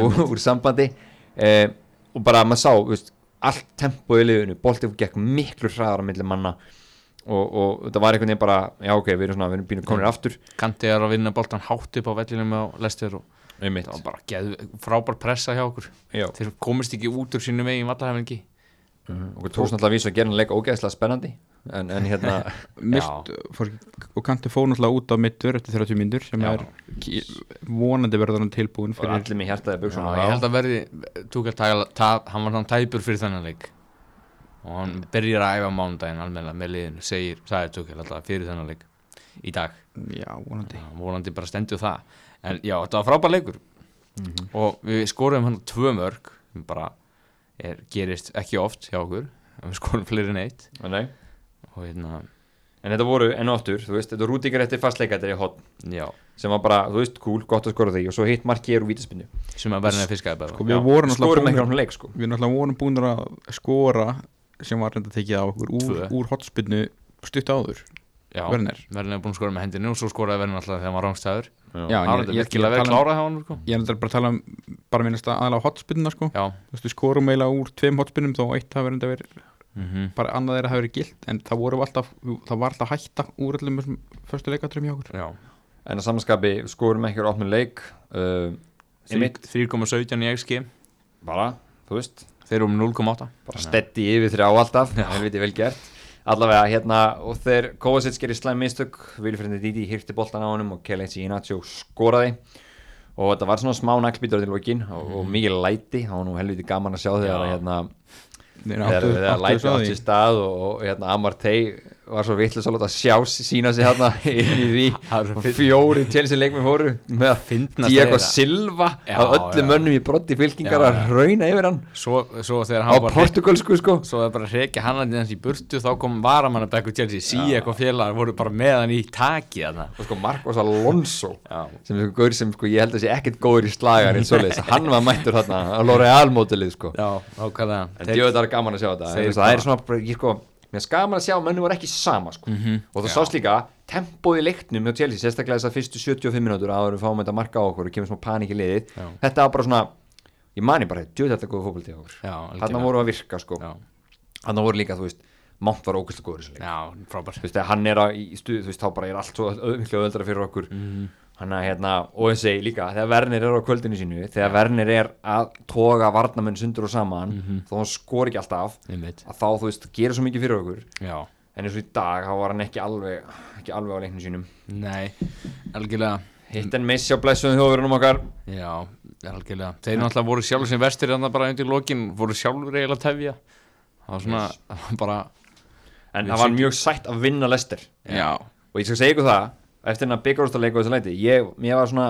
úr, <laughs> úr sambandi. Um, og bara maður sá veist, allt tempo í liðinu, boltið gekk miklu hraðar á milli manna. Og, og þetta var einhvern veginn bara já ok, við erum svona, við erum bínum komin aftur. Kanti er að vinna boltan hátt upp á vellinum á Lester og einmitt, það var bara geð, frábær pressa hjá okkur. Þeir komist ekki út úr sínu megin vallahæfingi og við tókst náttúrulega að vísa að gera hann leika ógeðslega spennandi en, en hérna, <laughs> Mist, fór, og kanti fór náttúrulega út á mittur eftir 30 mínútur sem Já. er vonandi verður hann tilbúin og fyrir allir með hjartaði Já, buksuna ég held að verði Túkal tap, hann var hann tæpur fyrir þennan leik. Og hann byrjar að æfa mánudaginn almennilega með liðinu, segir, sagði Túkal alltaf fyrir þennan leik í dag. Já, vonandi. Já, vonandi bara stendur það. En já, þetta var frábær leikur. Og við skorum hann tvö mörg bara er, gerist ekki oft hjá okkur við skorum fleiri en eitt. Nei. og hérna, en þetta voru enn og aftur, þú veist, þetta rútingar eftir er í hotn já, sem var bara, þú veist, cool, gott að skora því. Og svo hitt markið er úr vítaspinnu sem að verða fiskaði bara. Sko, við vorum leik sko. við náttúrulega vorum búin að skora sem var reynda tekið á okkur úr, úr hotspinnu stutt áður já, Werner. verðin er búin að skora með hendinu og svo skoraði verðin alltaf þegar hann var rángstæður Já, það ég- ég- virkilega ég verið tala um- klárað hjá hann sko. ég er bara að tala um bara minnast aðalega hotspinnuna sko. Já, þú veist við skorum eiginlega úr tveim hotspinnum þó eitt reynda verið mm bara annað þeirra hafi verið gilt en það voru alltaf það var alltaf hætta úr öllum þessum förstu leikatrum hjá okkur. Já. En að samanskapi skorum ekki á opnum leik uh, einmitt, 3,17 í XG bara, þú veist. Þeir eru um 0,8 bara stetti yfir þrjá alltaf. Helviti vel gert allavega hérna og þeir Kovacic gerir slæm mistök Vilfrindi Didi hirti boltan á honum og Kelechi Inacho skoraði. Og þetta var svona smá naglbítur til lokin og, og mikið læti, það var nú helviti gaman að sjá þegar hérna þegar þegar áttu læti átt í stað og, og hérna Amartey var svo svo að láta sjá sína sig hérna inn í <laughs> því. Það fjóri Chelsea leikmi fóru með að Fyndnast Diego það. Silva Já, af öllum já. mönnum í brotti fylkingar Já, að rauna yfir hann. Svo, svo á portugalsku sko. Svo er bara að reykja hann að hans í burtu þá kom varamann að bekku Chelsea sí eitthvað félagar voru bara með hann í taki þarna. og sko Marcos Alonso sem er gaur sem sko ég held að sé ekkert góður í slagar eins og leis, <laughs> hann var mættur þarna á L'Oreal mótilið sko. En er gaman að sjá þetta. Það er svona, ég sko mér gaman að sjá að mennu var ekki sama sko. Mhm. og það sást líka tempóð í leiknum hjá Chelsea, sérstaklega þessar fyrstu 75 minútur áður en við fáum þetta marka á okkur og kemur smá panik í liðið. Já. þetta var bara svona, ég mani bara djóðu þetta góða fótbolti á okkur. Já, þarna voru að virka sko. Já, þarna voru líka, þú veist, Mount var ógæslega góður í þessu leik. Já, frábær. Þú veist, hann er á, í stuð, þú veist, þá bara er allt svo öðra fyrir okkur. Mhm. hann að hérna, og eins og ég líka þegar Werner er á kvöldinu sínu, þegar Werner er að toga varnamenn sundur og saman Mhm. þó hann skor ekki alltaf að þá, þú veist, gerir svo mikið fyrir okkur. Já, en eins og í dag, þá var hann ekki alveg ekki alveg á leiknum sínum. Nei, algjörlega. Hitt en missi á blessuðum þjóðurinn okkar. Já, algjörlega. Þeir náttúrulega voru sjálfur sem vestir þannig bara undir lokin voru sjálfur eiginlega tefja. Það var svona, var <laughs> bara en það var mjög sætt að vinna Lester Já, og ég skal segja ykkur það, eftir hennar byggarústaleik og þessu leiti, ég, mér var svona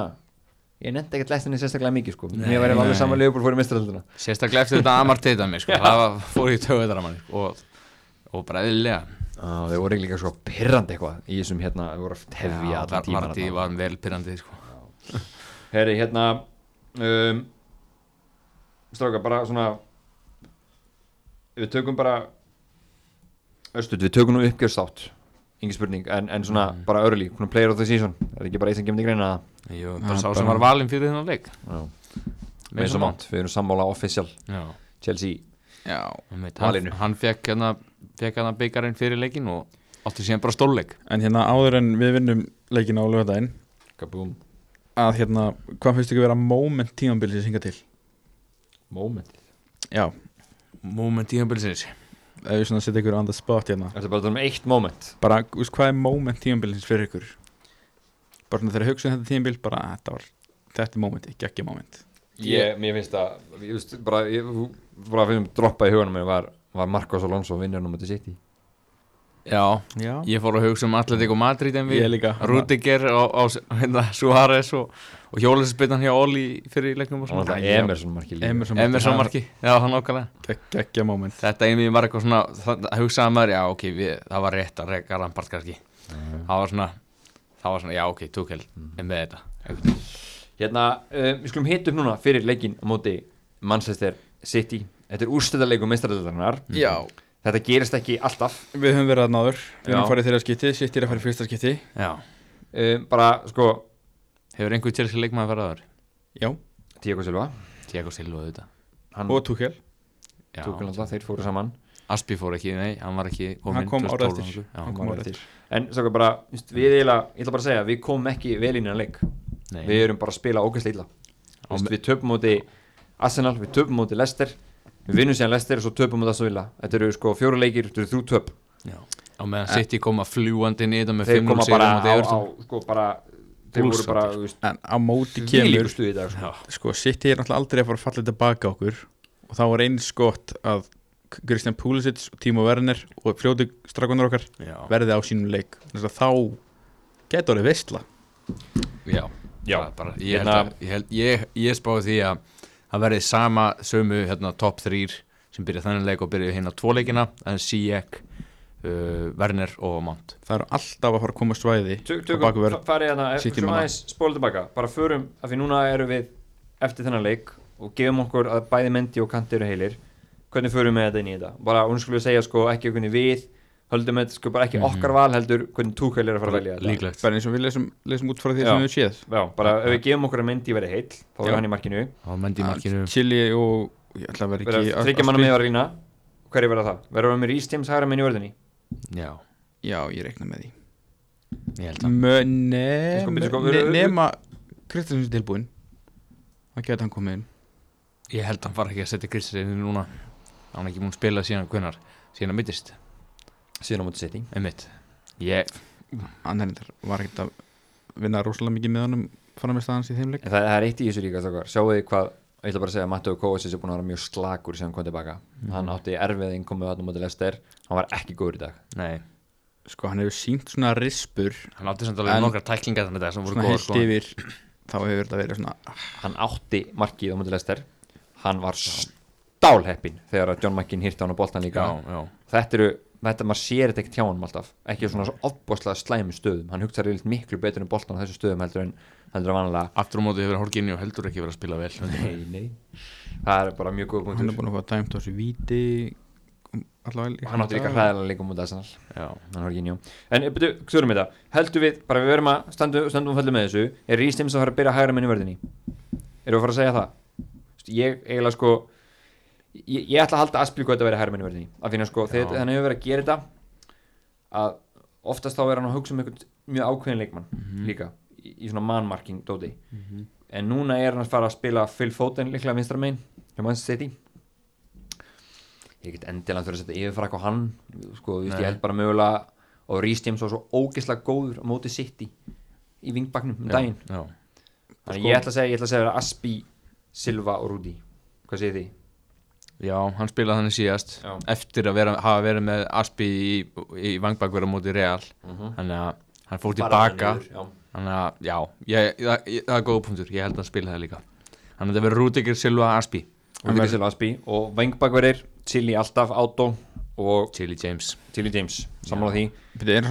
ég nefndi ekkert lestinni sérstaklega mikið sko. Nei, mér var alveg saman leifbúl fór í mistralölduna sérstaklega eftir þetta Amar teita mig sko. <laughs> það var, fór í töðar manni og, og bara eðlilega þeir voru líka svo pirrandi eitthvað í þessum hérna, þeir voru að Já, allan var, tíman Marti var vel pyrrandi sko. Herri, hérna um, stráka, bara svona við tökum bara östut, við tökum nú uppgjörstátt engin spurning, en, en svona Mm. bara early, svona player of the season. Er ekki bara eitt sem kemur til greina Jú, bara sá sem var valinn fyrir þennan leik. Mason Mount. Mount, við erum sammála official. Já, Chelsea, Já. Valinu. hann, hann fekk hérna fekk hérna byggarinn fyrir leikin og átti síðan bara stórleik. En hérna áður en við vinnum leikin á lögadaginn að hérna, hvað finnst ykkur vera moment tímambilsins hinga til? moment Já, moment tíðanbilsins ef við setja ykkur on the spot hérna. Þetta er bara um eitt moment? Bara, þú veist, hvað er moment tímambilsins fyrir ykkur? bara þegar hugsaðum þetta tímambil bara, þetta var, þetta er momenti, geggja moment. Ég, mér finnst að ég veist, bara, ég, bara fyrir að droppa í huganum mér var, var Marcos Alonso vinnur nummer til City Já, Já, ég fór að hugsa um Atletico Madrid en við. Rudiger á, hérna, Suárez og, og hjólæsspilnan hjá Oli fyrir leiknum og svona. Emerson marki líka. Emerson, Emerson marki, já hann ákvæmlega Gegg- geggja moment. Þetta einvið var eitthvað svona, það hugsaði maður, já ok, við, það var rétt að reyka Rampart kannski. Það var svona, það var svona, já ok, Tuchel er með þetta. Hérna, uh, við skulum hita upp núna fyrir leikin á móti Manchester City. Þetta er úrstæðarleikum meistaradeildarinnar. Já, Þetta gerist ekki alltaf. Við höfum verið að náður Við höfum farið þeirra skipti, sitt er að fara í fyrsta skipti Já, uh, Bara, sko, hefur einhver þessi leikmaður farið aður? Já, Tiago Silva. Tiago Silva auðvitað. Hann og Tuchel. Já, tók hann alltaf, þeir fóru saman. Aspi fór ekki, nei, hann var ekki kominn Hann kom 2012 eftir. En svo bara, just, við eiginlega, ég ætla bara að segja Við komum ekki vel inn í hann leik. Nei, Við erum bara að spila me- Við töpum móti Arsenal, við töpum móti Leicester Við vinnum síðan Leicester og svo töpum móti Aston Villa. Þetta eru sko fjóru leikir, þetta eru þrjú töp. Já. Á meðan City koma fljúandi niður með Þeir 5-0 koma sigur bara á á, sko bara Þeir voru bara, veist, En á móti Við kemur líku stuði í dag sko. Sko, City er náttúrulega aldrei að fara að falla tilbaka okkur. Og þá var eins gott að Kristján Pulisic og Timo Werner og fljóti strakunar okkar já, verði á sínum leik. Þá getur orðið veistla já, Já. bara, ég, held ég, held, ég, ég spáði því að það verði sama sömu hérna, top 3 sem byrja þannig leik og byrja hérna tvo leikina en Sijek, uh, Werner og Mount Það eru alltaf að fara að koma svæði hérna, svona manna. aðeins spóla tilbaka Bara förum, af því núna erum við eftir þennan leik og gefum okkur að bæði Mendi og Kanti eru heilir Hvernig förum við þetta inn í þetta? Bara, hún skulle segja sko, ekki hvernig við höldum þetta sko bara ekki Mhm. okkar val heldur hvernig Túkæl er að fara að velja þetta. Líklegt. Bara eins og við lesum, lesum út frá því Já. sem við séð. Já, bara ef við gefum okkur að Mendi verði heill þá er hann í markinu. Mendy markinu. Chili og þryggja manna með að rýna. Hverju verða það? Verður við með Rís Tims hægra minn í vörðinni? já, Já, ég reikna með því. Nema Kristjánsson er tilbúinn. Það geta hann komið inn. Ég held að hann fara ekki að setja Kristur inn núna. Hann er ekki múin að spila síðan hvenar síðan að mittist, Síðan á móti City. Einmitt. Ég, Hann er reyndar- var ekkert að vinna rosalega mikið með honum fara með staðans í þeim leik. En það, það er eitt í þessu líka stakar. Sjáu þið hvað Ég ætla bara að segja að Matteo Kovacic er búin að vera mjög slagur sem hann kom tilbaka. Mhm. Hann átti erfið innkomu að móti Lester Hann var ekki góður í dag. Nei. Sko hann hefur sínt svona rispur. Hann átti samt alveg nokkra tæklingar þannig þetta sem voru heilt sko. yfir þá hefur þetta verið svona hann átti markið á mútið Lester hann var stálheppin þegar að John McKinn hýrti hann á boltan líka. Já, já. Þetta eru, þetta maður sér þetta ekki hjá hann alltaf. Ekki svona svo ofboslega slæmi stöðum. Hann hugsaði reynd miklu betur um boltan á þessu stöðum heldur en heldur en vanlega Aftur á móti hefur Horginni og heldur ekki verið að spila vel. Nei, nei. Það er bara mjög góð hann er punktur búin að fá dæmt á þessu víti allavega hann átti líka hræðilega líka mútið Arsenal. Já, hann var ekki njó en eh, byrju, þurfum þetta. Heldur við, bara við verum að standu, standum föllu með þessu. Er James að fara að byrja hægra menn í vörðinni? Erum við að fara ég ég, ætla að halda Aspilgóð að vera hægra menn í vörðinni af því að sko, Já. þegar hann hefur verið að gera þetta að oftast þá er hann að hugsa um einhvern mjög ákveðin leikmann Mhm. líka í, í svona manmarking dóti en núna er hann að fara að spila Phil Foden líklega vinstra megin hjá Manchester City. Ég get endilega fyrir að setja eitthvað á hann sko, ég held bara mögulega og Rhys James var svo ógeðslega góður á móti City í vingbaknum um daginn. þannig Sko- ég ætla að segja, ég ætla að segja Aspi, Silva og Rudi. Hvað segir þið? Já, hann spilaði þannig síðast Já. Eftir að vera, hafa verið með Aspi í, í vangbakverða móti Real. Mhm. Þannig að hann fór tilbaka. Þannig að, já, ég, það, ég, það er góð punktur. Ég held að hann spila það líka. Þannig að þetta verður Rúdikir Silva Aspi Rudi Silva Aspi og vingbakverir Chili alltaf, Otto og Chili James. Chili James, sammála því. Þetta er,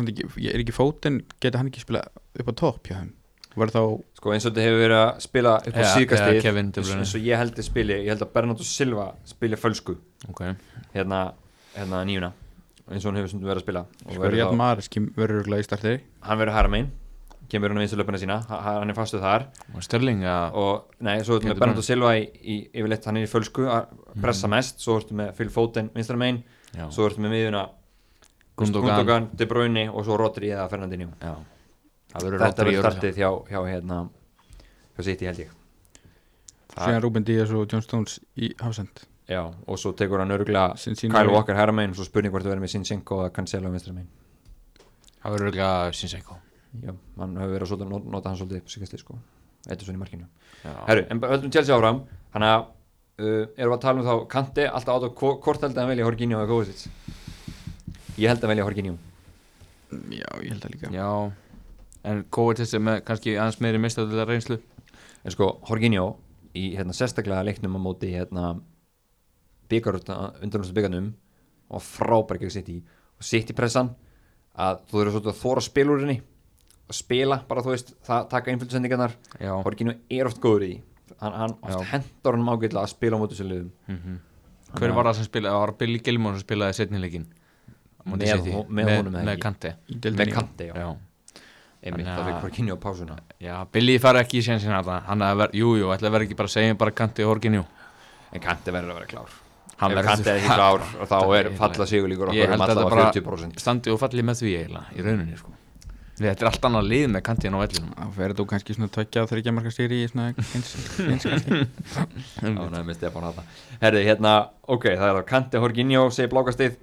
er ekki fótinn, geta hann ekki spila upp á topp hjá þeim Var þá, sko eins og þetta hefur verið að spila upp á Ja, síðkastið ja, eins, og ég held að spili, ég held að Bernardo Silva spili fölsku. Ok, hérna, hérna nýjuna eins og hann hefur verið að spila. Og sko Ríad Maris verður örugglega í starti. Hann verður hæra megin kemur hann á vinstulöpuna sína, ha- ha- hann er fastuð þar. Og Störling að og nei, svo Getur með Bernardo Silva í, í yfirleitt hann er í fölsku að pressa mest, svo ertu með Phil Foden vinstra megin, Já, svo ertu með miðuna Gundogan De Bruyne og svo Rodri eða Fernandinho. Já, þetta verður í startið hjá, hjá hérna hjá City held ég. Síðan Ruben Díaz og John Stones í Hafsend. Já, og svo tekur hann sín Kyle Walker hæra megin og svo spurning hvort það verður með Sinchenko eða Cancelo vinstra megin Það verður ekki Sinsenko já, hann hefur verið að svolítið, not- nota hann svolítið upp síkastið sko, eitthvað svona í markinu. Já, Herru, en höldum Chelsea áfram. Þannig að uh, erum við að tala um þá Kanti, alltaf át og hvort held að hann velja Horginjó eða Kovacic? Ég held að velja Horginjó Já, ég held það líka. Já, en Kovacic er með kannski aðeins meiri mistað reynslu. En sko, Horginjó í hérna, sérstaklega leiknum á móti hérna, byggar undanlústu byggarnum og frábær gegn sitt í og sitt í pressan að þú eru svolítið að þóra spilúrinni og spila, bara þú veist, það taka einföldsendingarnar Já, Horginjó er oft góður í. Hann, hann oft hendur hann ágætlega að spila á móti sér liðum. Mm Hver var það sem spilaði? Það var Billy Gilmore sem spilaði setnileikin Með með Með með deildinni, já. Kanti, já, Já, einmitt, það að- fikk Horginjó á pásuna. Já Billy fari ekki í sénsinn að hann að vera, jú, jú, ætla að vera ekki bara að segja bara Kante og Horginjú En Kanti verður að vera klár. Hann verður- Kanti er ekki <laughs> klár þá Það er falla sigurlíkur Ég okkur um að bara 40% standi og falli með því eiginlega í rauninni sko. Þetta er allt annað lið með Kanti á vellinum. Þá fer þú kannski svona tveggja og þryggja marka stýri í svona eins, eins kannski Ánægði með Stefán Hata Herði, hérna, ok, það er að Kanti Horginjó segir blákastið.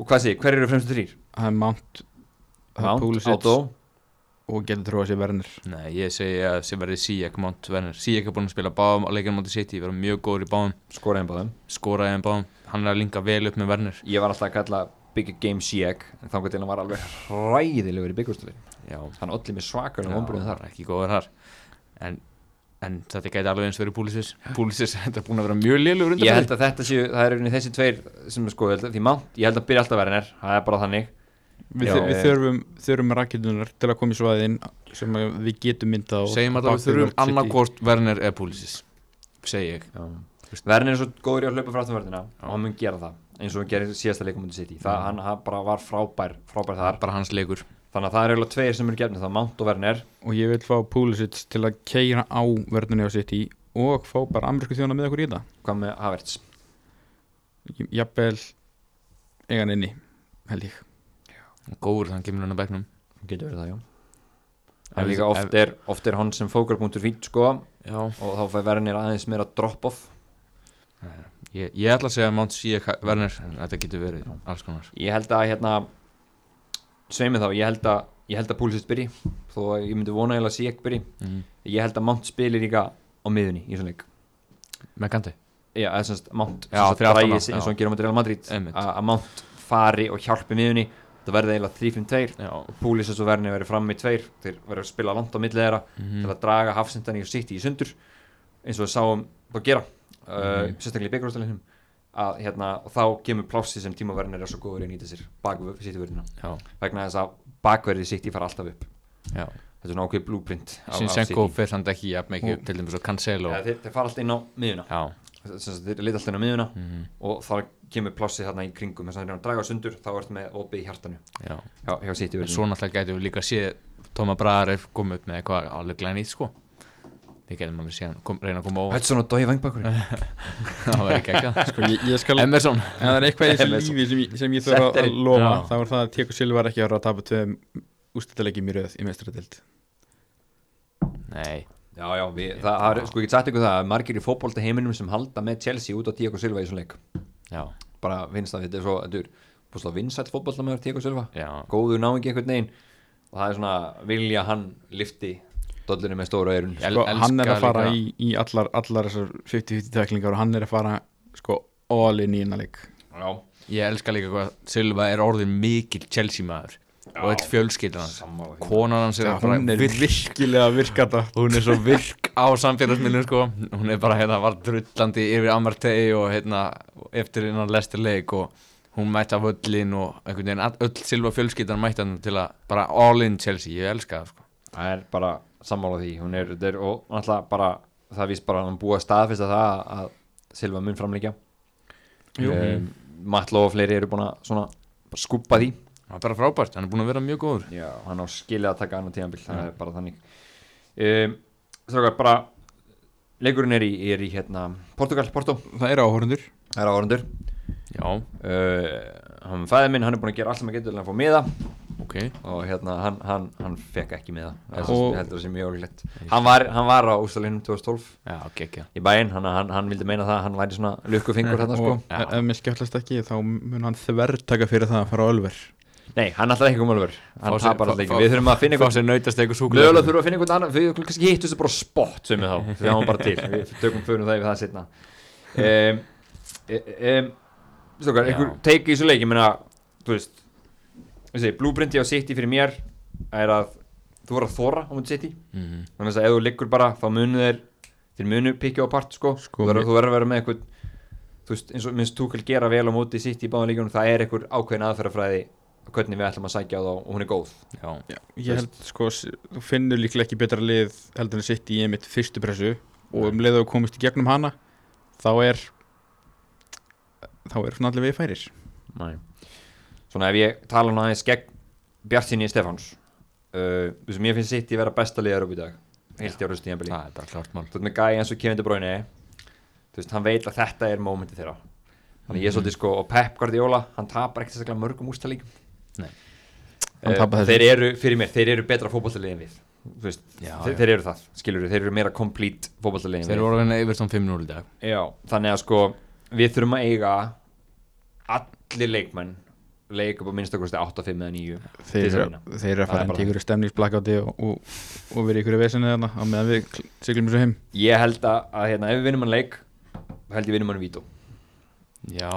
Og hvað segir, hver eru fremstu þrýr? Það Mount það er Mount, Pulisic Átó og getur trúið að sé Werner Nei, ég segi að sem verði Sijek Mount Werner Sijek er búin að spila báðum á leikinu móti City verður mjög góður í báðum, skoraðin báðum? Skoraði en báðum. Hann er að linka vel upp með Werner Ég var alltaf að kalla Big Game Sieg en þá til hann var alveg hræðilegur í byggustöfin Já, Hann olli með svakalega Já, vonbröðum þar. ekki góður þar. En, en þetta gæti alveg eins verið Púlisis Púlisis, þetta er búin að vera mjög lélur Ég held að þetta séu, það er Við, Já. þur, við þurfum, þurfum rakitunar til að koma í svæðin sem við getum mynda segjum að við þurfum annarkvort Werner eða Púlisis segi ég. Verðin er svo góður í að hlaupa frá afturvörðina Já. og hann mun gera það eins og hann gerir síðasta leikum undir City. Það, hann, hann bara var frábær, frábær það þar. Er bara hans leikur. Þannig að það er eiginlega tveir sem eru gefnið það, Mount og Werner. Og ég vil fá Pulisic til að keira á verðinni á sitt í og fá bara amerísku þjóna með okkur í þetta. Hvað með Havertz? Jafnvel eigan inni held ég góður þannig kemur hann að bekknum. Getur verið það, já. En líka oft er, oft er hann sem fókurpunktur fít sko. Já, og þá fær Werner aðeins meira drop-off. Ég, ég ætla að segja Mount Sijek Werner en þetta getur verið alls konar. Ég held að hérna sveimið þá, ég held að ég held að Pulisic byrji, þó að ég myndi vona að Sieg byrji, mm. ég held að Mount spilir líka á miðunni í svona leik. Með Kanti Já, eða semst Mount Já, dragi á, sig eins og já. hann á móti Real Madrid. Að að Mount fari og hjálpi miðunni það verði eiginlega 3-5-2 Já, og Púlis og Verni verið fram í tveir. Þeir verið að spila langt á milli þeirra Mhm. til að draga hafsendan í City í sundur eins og við sáum þá gera uh, Mhm. sérstaklega í byggjurústælinum að hérna, og þá kemur plássi sem Werner er svo góður í að nýta sér bakvöð City-vörðina. Já, vegna þess að bakverðið City fara alltaf upp. Já. Þetta er ákveð blúprint Sinsenko fyrir samt ekki jafn mikið til dæmis og Cancelo. Ja, þeir, þeir fara alltaf inn á miðuna Já, lita alltaf inn á miðuna mhm, og þá kemur plássi þarna í kringum þess að þeir eru að draga sundur þá ertu með opið í hjartanu. Já. Hjá, hjá En City-vörðina svo náttúrulega gætum við líka séð Tóma Braðar komið upp með eitthvað áleglega nýtt sko. Við getum alveg séð kom, reyna að koma óvart. Hudson og Dói Vangbakur <laughs> Það var ekki ekki Sko, ég, ég skal, Emerson. það er eitthvað í þessu lífi sem, ég- sem ég þurfa að lofa Já. þá er það að Teko Silva er ekki að vera að tapa tveim ústættilegjum í röð í mestradelt Nei, Já, já, við, það, það er, sko ég get sagt ykkur það að margir í fótbolta heiminum sem halda með Chelsea út á Diego Silva í svona leik. Já, bara finnst það, þetta er svo, þetta er búinst vinsætt fótbolta með Diego Silva. Já. Góður ná ekki einhvern veginn. Og það er svona vilja hann lifti dollinu með stóra eirun sko, hann er að fara í, í allar, allar þessar 50-50 teklingar og hann er að fara sko all in í innan leik. Já, Ég elska líka hvað Silva er orðin mikill Chelsea maður og eitt fjölskyldan hans. Konan hans er að hún er virk virkilega virkata. Hún er svo virk á samfélagsmiðlum sko. Hún er bara hérna var drullandi yfir Amartey og hérna eftir innan lestir leik og hún mætti af öllin og einhvern veginn all- öll Silva fjölskyldan mætti hann til að bara all in Chelsea, ég elska það sko. Það er bara sammála því. Hún er, þetta er, og náttúrulega bara það víst bara að hann búið að staðfesta það að Silva mun framleikja Jú. um, Matlo og fleiri eru búin að svona bara skúpa því Það er bara frábært, hann er búin að vera mjög góður. Já, hann á skilið að taka annar tíðanbíl það er bara þannig. Um, Strákar, bara leikurinn er í, er í hérna Portugal, Porto, það eru áhörundur það er áhörundur Já, uh, hann fæði minn, hann er búin að gera allt sem að getur til að fá miða. Ok. Og hérna, hann, hann, hann fekk ekki miða. Það er Og- hann var, hann var á úrstæðlinum 2012 Já, gekkja í bæinn, hann, hann, hann vildi meina það að hann væri svona lukkufingur hérna sko. Ef mér skjáttlast ekki þá mun hann þvertaka fyrir það að fara á Ölver nei, hann ætlaði ekki um alveg hann Fá sér- tapar fá- alltaf ekki, fá- við þurfum að finna Hvað eitthvað sem nautast eitthvað súkulega þurfum að finna einhvern annan við kannski hittum þessu bara spott sem við þá. <laughs> Því hann bara til, við tökum fyrir það yfir það setna um, um, Stókar, Já. einhver teiki í þessu leik, ég meina þú veist, þessi, blúbrinti á City fyrir mér er að þú voru að þóra á mútið City. Mhm. þannig að ef þú liggur bara, þá munu þeir þeir munu pikja á part, sko, Sko, þú verður að vera með í er hvernig við ætlum að sækja á þá og hún er góð. Já, Já, ég held sko þú finnur líklega ekki betra lið heldur en sitt í einmitt fyrstu pressu. Og um leið að þú komist í gegnum hana þá er þá er svona allir við færir. Nei. Svona ef ég tala nú aðeins gegn Bjartsinni Stefáns uh, þú veist, mér finnst City vera besta liðar upp í dag. Heilt í árust í. Ennbili það er bara klart mál. Þú veist með gæi eins og Kevin De Bruyne. Þú veist, hann veit að þetta er mómenti þeirra. Þannig ég er svolítið sko, og Pep Guardiola hann tapar ekkert sérstaklega mörgum úrstælíkum Þessu. þeir eru, fyrir mér, þeir eru betra fótballtaliðin við. Veist, Já, þeir, já. þeir eru það, skilur þeir eru meira complete fótballtaliðin Þeir voru að vinna Everton 5-0 í dag. Já, þannig að sko við þurfum að eiga allir leikmenn leik upp á minnstakosti 8-5 eða 9 þeir, að eru- eru að fara inn bara til ykkur stemningsblakáti og, og, og verið ykkur í vesinu þarna á meðan við kl- siglum þessu heim. Ég held að, að hérna, ef við vinnum hann leik held ég vinnum hann í vító. Já,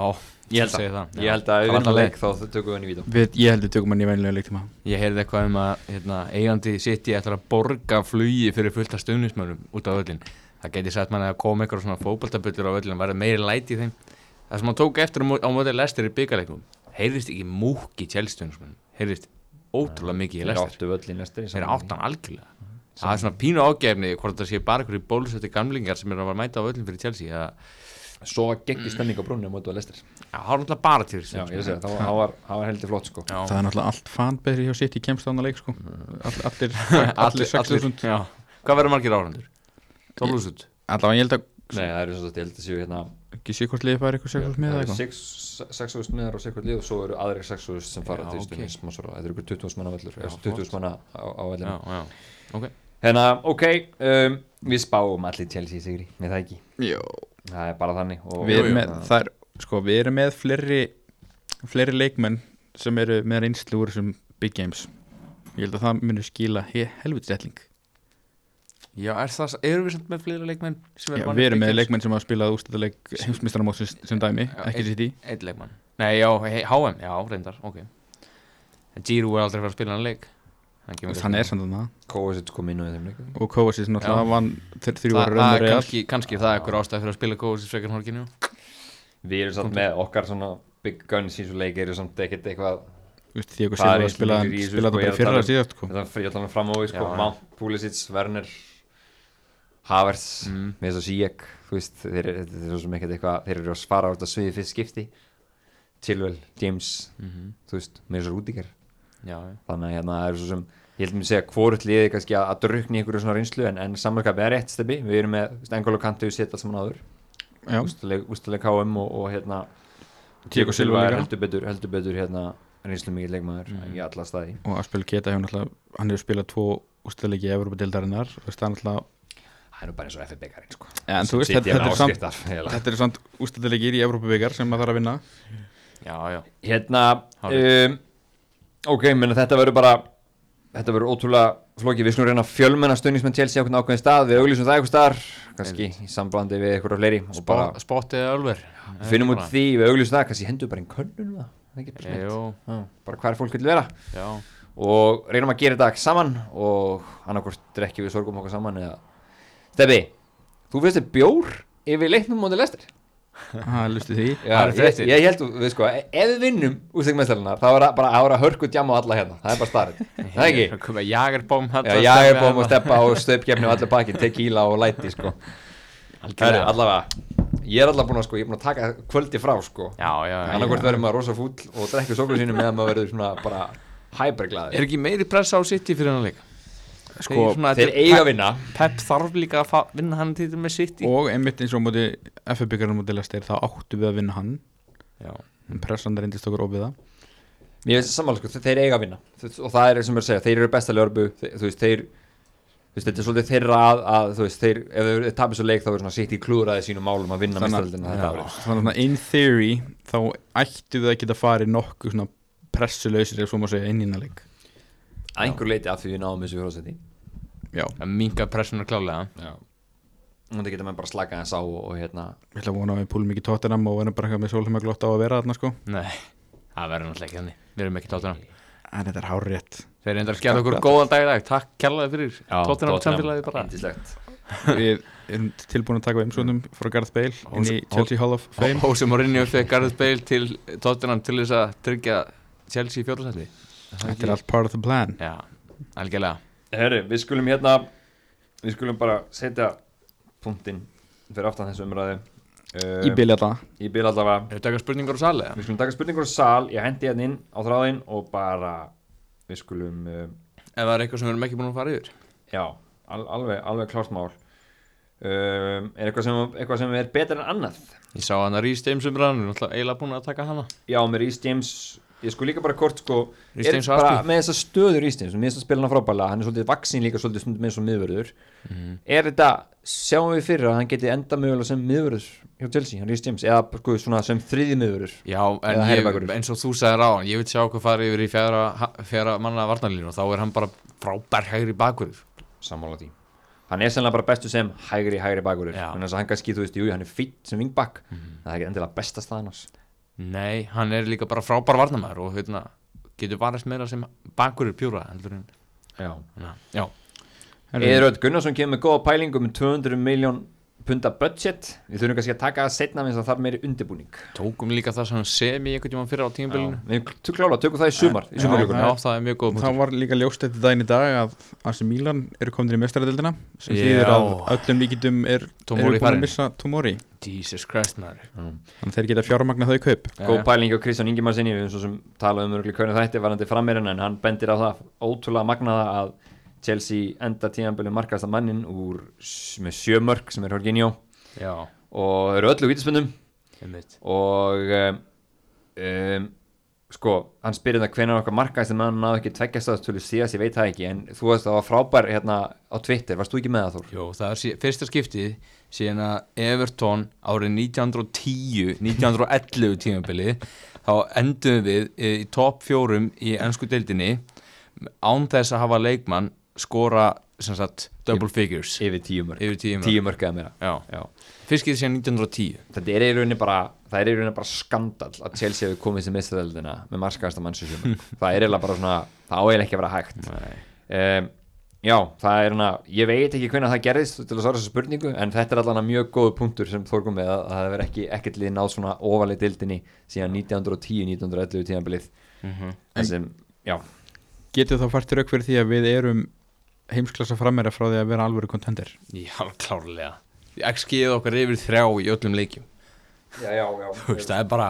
Ég held að, það, ég held að við alltaf leik þá tökum við hann í við, ég heldur tökum hann í venlega leiktíma. Ég heyrði eitthvað um að hérna, eigandi City ætlar að borga flugi fyrir fullt af stöðnismönnum út á öllin Það geti sagt manni að koma eitthvað svona fótboltabullur á öllin og verða meiri læti í þeim. Það sem hann tók eftir á mó- á móti Lester í byggarleikum heyrðist ekki múk í tjelstöðnismönnum heyrðist ótrúlega mikið í lestir Þeir áttan algjörlega. Það er svona pínu ágefni hvort það sé bara einhverju bólusettir gamlingar sem eru að mæta á öllin fyrir Chelsea Svo geggi stemning á brúnni á mótu að lestir Já, það var náttúrulega bara til Já, ég sé, það var, það var, það var heldur flott sko Já. það er náttúrulega allt fanbetri hjá sitt í kemst ána leik sko. All, allir, <laughs> allir, allir 6000 já. Hvað verður margir árandur? 12.000 allavega ég held að Nei, það eru svo að ég held að séu hérna ekki sé hvort liðið fara eitthvað 6000 með það eða eru eitthvað 6.000 miðar og 6.000 lið og svo eru aðrir 6.000 sem fara til ok. stundins okay. þetta eru ykkur 20.000 manna eða 20.000 manna á, á vellinu Já, já, ok Hérna, ok, um, við spáum allir Chelsea sigri, með það ekki Jó. Það er bara þannig og, við erum með það er, sko, við erum með fleiri fleiri leikmenn sem eru með reynslu úr þessum big games. Ég held að það munir skila he helvitsætling Já, er það, erum við samt með fleiri leikmenn sem Já, vanir við erum með leikmenn sem hafa spilað ústæðuleik heimsmyndstaramótsins sem dæmi, Já, ekki sitt í Einn leikmann. Nei, já, he, HM, já, reyndar, ok. Giroud er aldrei að fara að spila hann leik kannski- er samt þarna. Kovacic kom inn á þeim leik og Kovacic náttúrulega Já. vann þrjú Það, ára það er kannski, kannski það er eitthvað ástæð fyrir að spila Kovacic Við erum samt með okkar svona big guns í þessu leik eru samt ekkert eitthvað Diego Það er Silva eins og spilaði mikið í þessu, spilaði sko, bara ég er að um- síðast sko. Þetta er allan fram á við sko. Mount, Pulisic, Werner Havertz með þess að Ziyech þú veist, þeir, eru- þetta er svo sem ekkert eitthvað þeir eru að svara á þetta sviði fyrst skipti. Chilwell, James mm þú veist, með útíkar Já, já. Þannig að hérna það er svo sem ég held mér að segja hvort liði kannski að, að drukni ykkur svona reynslu en, en samanskapið er rétt stebi við erum með ústuleg KM og, og hérna Diego Silva er heldur betur, heldur betur hérna reynslu mikið leikmaður Mhm. í alla staði. Og Aspel Keta hefur náttúrulega hann hefur spilað tvo ústæðleiki í Evropadeildarinnar og það er náttúrulega það er nú bara eins og FF Bekarinn sko. Ja, þetta, þetta, er samt, er ústæðleikir í Evropabikar sem maður þarf að vinna. Já, já. Hérna um, ok, menn þetta verður bara þetta verður ótrúlega flókið. Við skulum reyna að fjölmenna stöðnismenn Chelsea á einhvern ákveðin stað. Við auglýsum það einhver staðar kannski í sambandi við eitthvað fleiri og bara Spot, Spottið eða Ölver finnum út því við auglýsum það. Kannski hendur bara einn könnun það. Er ekki bara Já, bara hvað er fólk vil vera. Já. Og reynum að gera þetta saman og annarkvort drekkjum við sorgum okkur saman eða Steffi, þú veist þið bjór yfir leiknum mótið lestir Það lusti því Já, Það eru ég, ég held, við sko, ef við vinnum úrstegmestarinar, þá er bara að vera hörku djama á alla hérna, það er bara starrið, <laughs> það er ekki? Komið Jagerbóm Já, ég er búin að steppa á stöpkefni og allir pakkin, tequila og læti, sko. Herri, allavega, ég er allavega búin að, sko, ég er búin að taka kvöldi frá, sko. Já, já, já Annarkvort verður maður rosa fúll og drekkur sóklu sínum meðan maður verður svona bara hæperglaður. Er ekki meiri pressa á City fyrir hann leik? Sko, svona, Þeir þetta er eiga að Pep- vinna. Pep þarf líka að vinna hann til með City. Og einmitt eins og móti FF-byggarinn móti Lester þá áttu við að vinna hann. En pressan reyndist okkur ofið það Mér finnst það sammála, sko, þeir eiga að vinna. Og það er sem ég er að segja, þeir eru besta lörbu, þú veist, þeir, þú veist, þetta er svolítið þeirra að, að þú veist, þeir, ef þeir tapir svo leik þá er svona sitt í klúraði sínum málum að vinna mestaröldina þetta þannig að in theory þá ættu við að geta farið nokkuð svona pressulausir ef svo má segja inn í innan leik að einhver leiti af því við náum þessu fjóðsæti Já, að minga pressunar klálega og þetta getur maður bara slaka þess á og, og hérna ég ætla að vona að við púlum ekki tóttinam og verðum bara eitthvað með sólheim að glotta á að vera þarna sko. Nei, það verður náttúrulega ekki þannig. Við erum ekki tóttunum en þetta er hár rétt. Þeir reyndar að skjæða okkur góðan dag í dag. Takk kærlega fyrir tóttunum samfélagi bara. Við erum tilbúin að taka við umsvöndum frá Gareth Bale inn í Chelsea Hall of Fame. Hósi Mourinho fekk Gareth Bale til tóttunum til þess að tryggja Chelsea í fjórðarsætti Þetta er allt part of the plan. Já, algjörlega. Herri, við skulum hérna við skulum bara setja punktinn fyrir aftan þessu umræðu. Uh, Í bili alltaf í bil allavega þetta eitthvað spurningar á sali? við skulum taka spurningur á sal ég hendi hérna inn á þráðinn og bara við skulum uh, Ef það er eitthvað sem við erum ekki búin að fara yfir. Já, al, alveg, alveg klárt mál. Um, er eitthvað sem, eitthvað sem er betur en annað? Ég sá hann að Rhys James umræðan Við erum alltaf eiginlega búin að taka hana. Já, með Rhys James ég sko líka bara kort sko er og bara með þessa stöður Rhys James, með þess að spila hann frábæla hann er svolítið vaksin líka svolítið eins og miðvörður. Mhm. er þetta, sjáum við fyrir að hann geti enda mögulega sem miðvörður hjá Chelsea, hann Rhys James, eða sko svona sem þriði miðvörður Já, en ég, eins og þú sagðir á hann Ég vil sjá hvað fara yfir í fjara, fjara manna varnarlínu og þá er hann bara frábær hægri bakur sammála því. Hann er sennilega bara bestu sem hægri hægri bakurður. Já. en þess að hann kannski, þú veist, jú, hann er fýtt sem vingbak Mhm. það er ekki endilega besta staðan hans Nei, hann er líka bara frábær varnarmæður og hérna, getur varist meira sem bakur pjúra heldur en já. Já, Eður Öll Gunnarsson kemur með góða pælingu með 200 miljón punta budget. Við þurfum kannski að taka það setna eins og það er meiri undirbúning. Tókum líka það sem sem í einhvern tímann fyrir á tímabilinu. Við klála, tökum það í sumar í Já, sumarlökunum Já, það er mjög góð það var líka ljóst eftir daginn í dag að AC Milan eru komin í mestaradildina sem Já. þýðir að öllum líkindum er, búin að missa Tomori. Jesus Christ maður. Þannig að þeir geta fjármagna þau í kaup. Góð Já, pæling á Kristján Ingemar sinni við erum svo sem talaðum um örgulega hvernig þætti varandi frammeirinn en hann bendir á það ótrúlega magnaða að Chelsea enda tíðanbölu markasta mannin úr með sjömörk sem er Jorginho. Já, og eru öllu vítaspundum einmitt. Og um, sko, hann spyrir það hvenær okkar markaðist en hann náðu ekki tveggjastöðstölu síðast, ég veit það ekki en þú veist það var frábær hérna á Twitter, varst þú ekki með það Þór? Jó, það er sí, fyrsta skiptið síðan að Everton árið 1910, 1911 tímabili þá endum við í, í topp fjórum í ennsku deildinni án þess að hafa leikmann skora sem sagt double figures. yfir tíu mörg fyrst getið síðan 1910 þetta er í rauninni bara bara skandal að Chelsea hefur komið sem mistadeldina með marskasta mannsjóðsum <laughs> það er eiginlega bara svona það á eiginlega ekki að vera hægt. Um, já, það er hana ég veit ekki hvernig það gerðist til að svara þessu spurningu en þetta er allan mjög góð punktur sem Þór kom með að að það hefur ekki ekkert lið náð svona ofalega dildinni síðan 1910-1911 tíðanbilið Mhm. en sem, já, Getið þá fært rauk fyrir því að við erum heimsklassa frammeira frá því að vera alvöru kontender Já, klárlega. XG-ið okkar yfir þrjá í öllum leikjum. Já, já, já. Þú veist, það er bara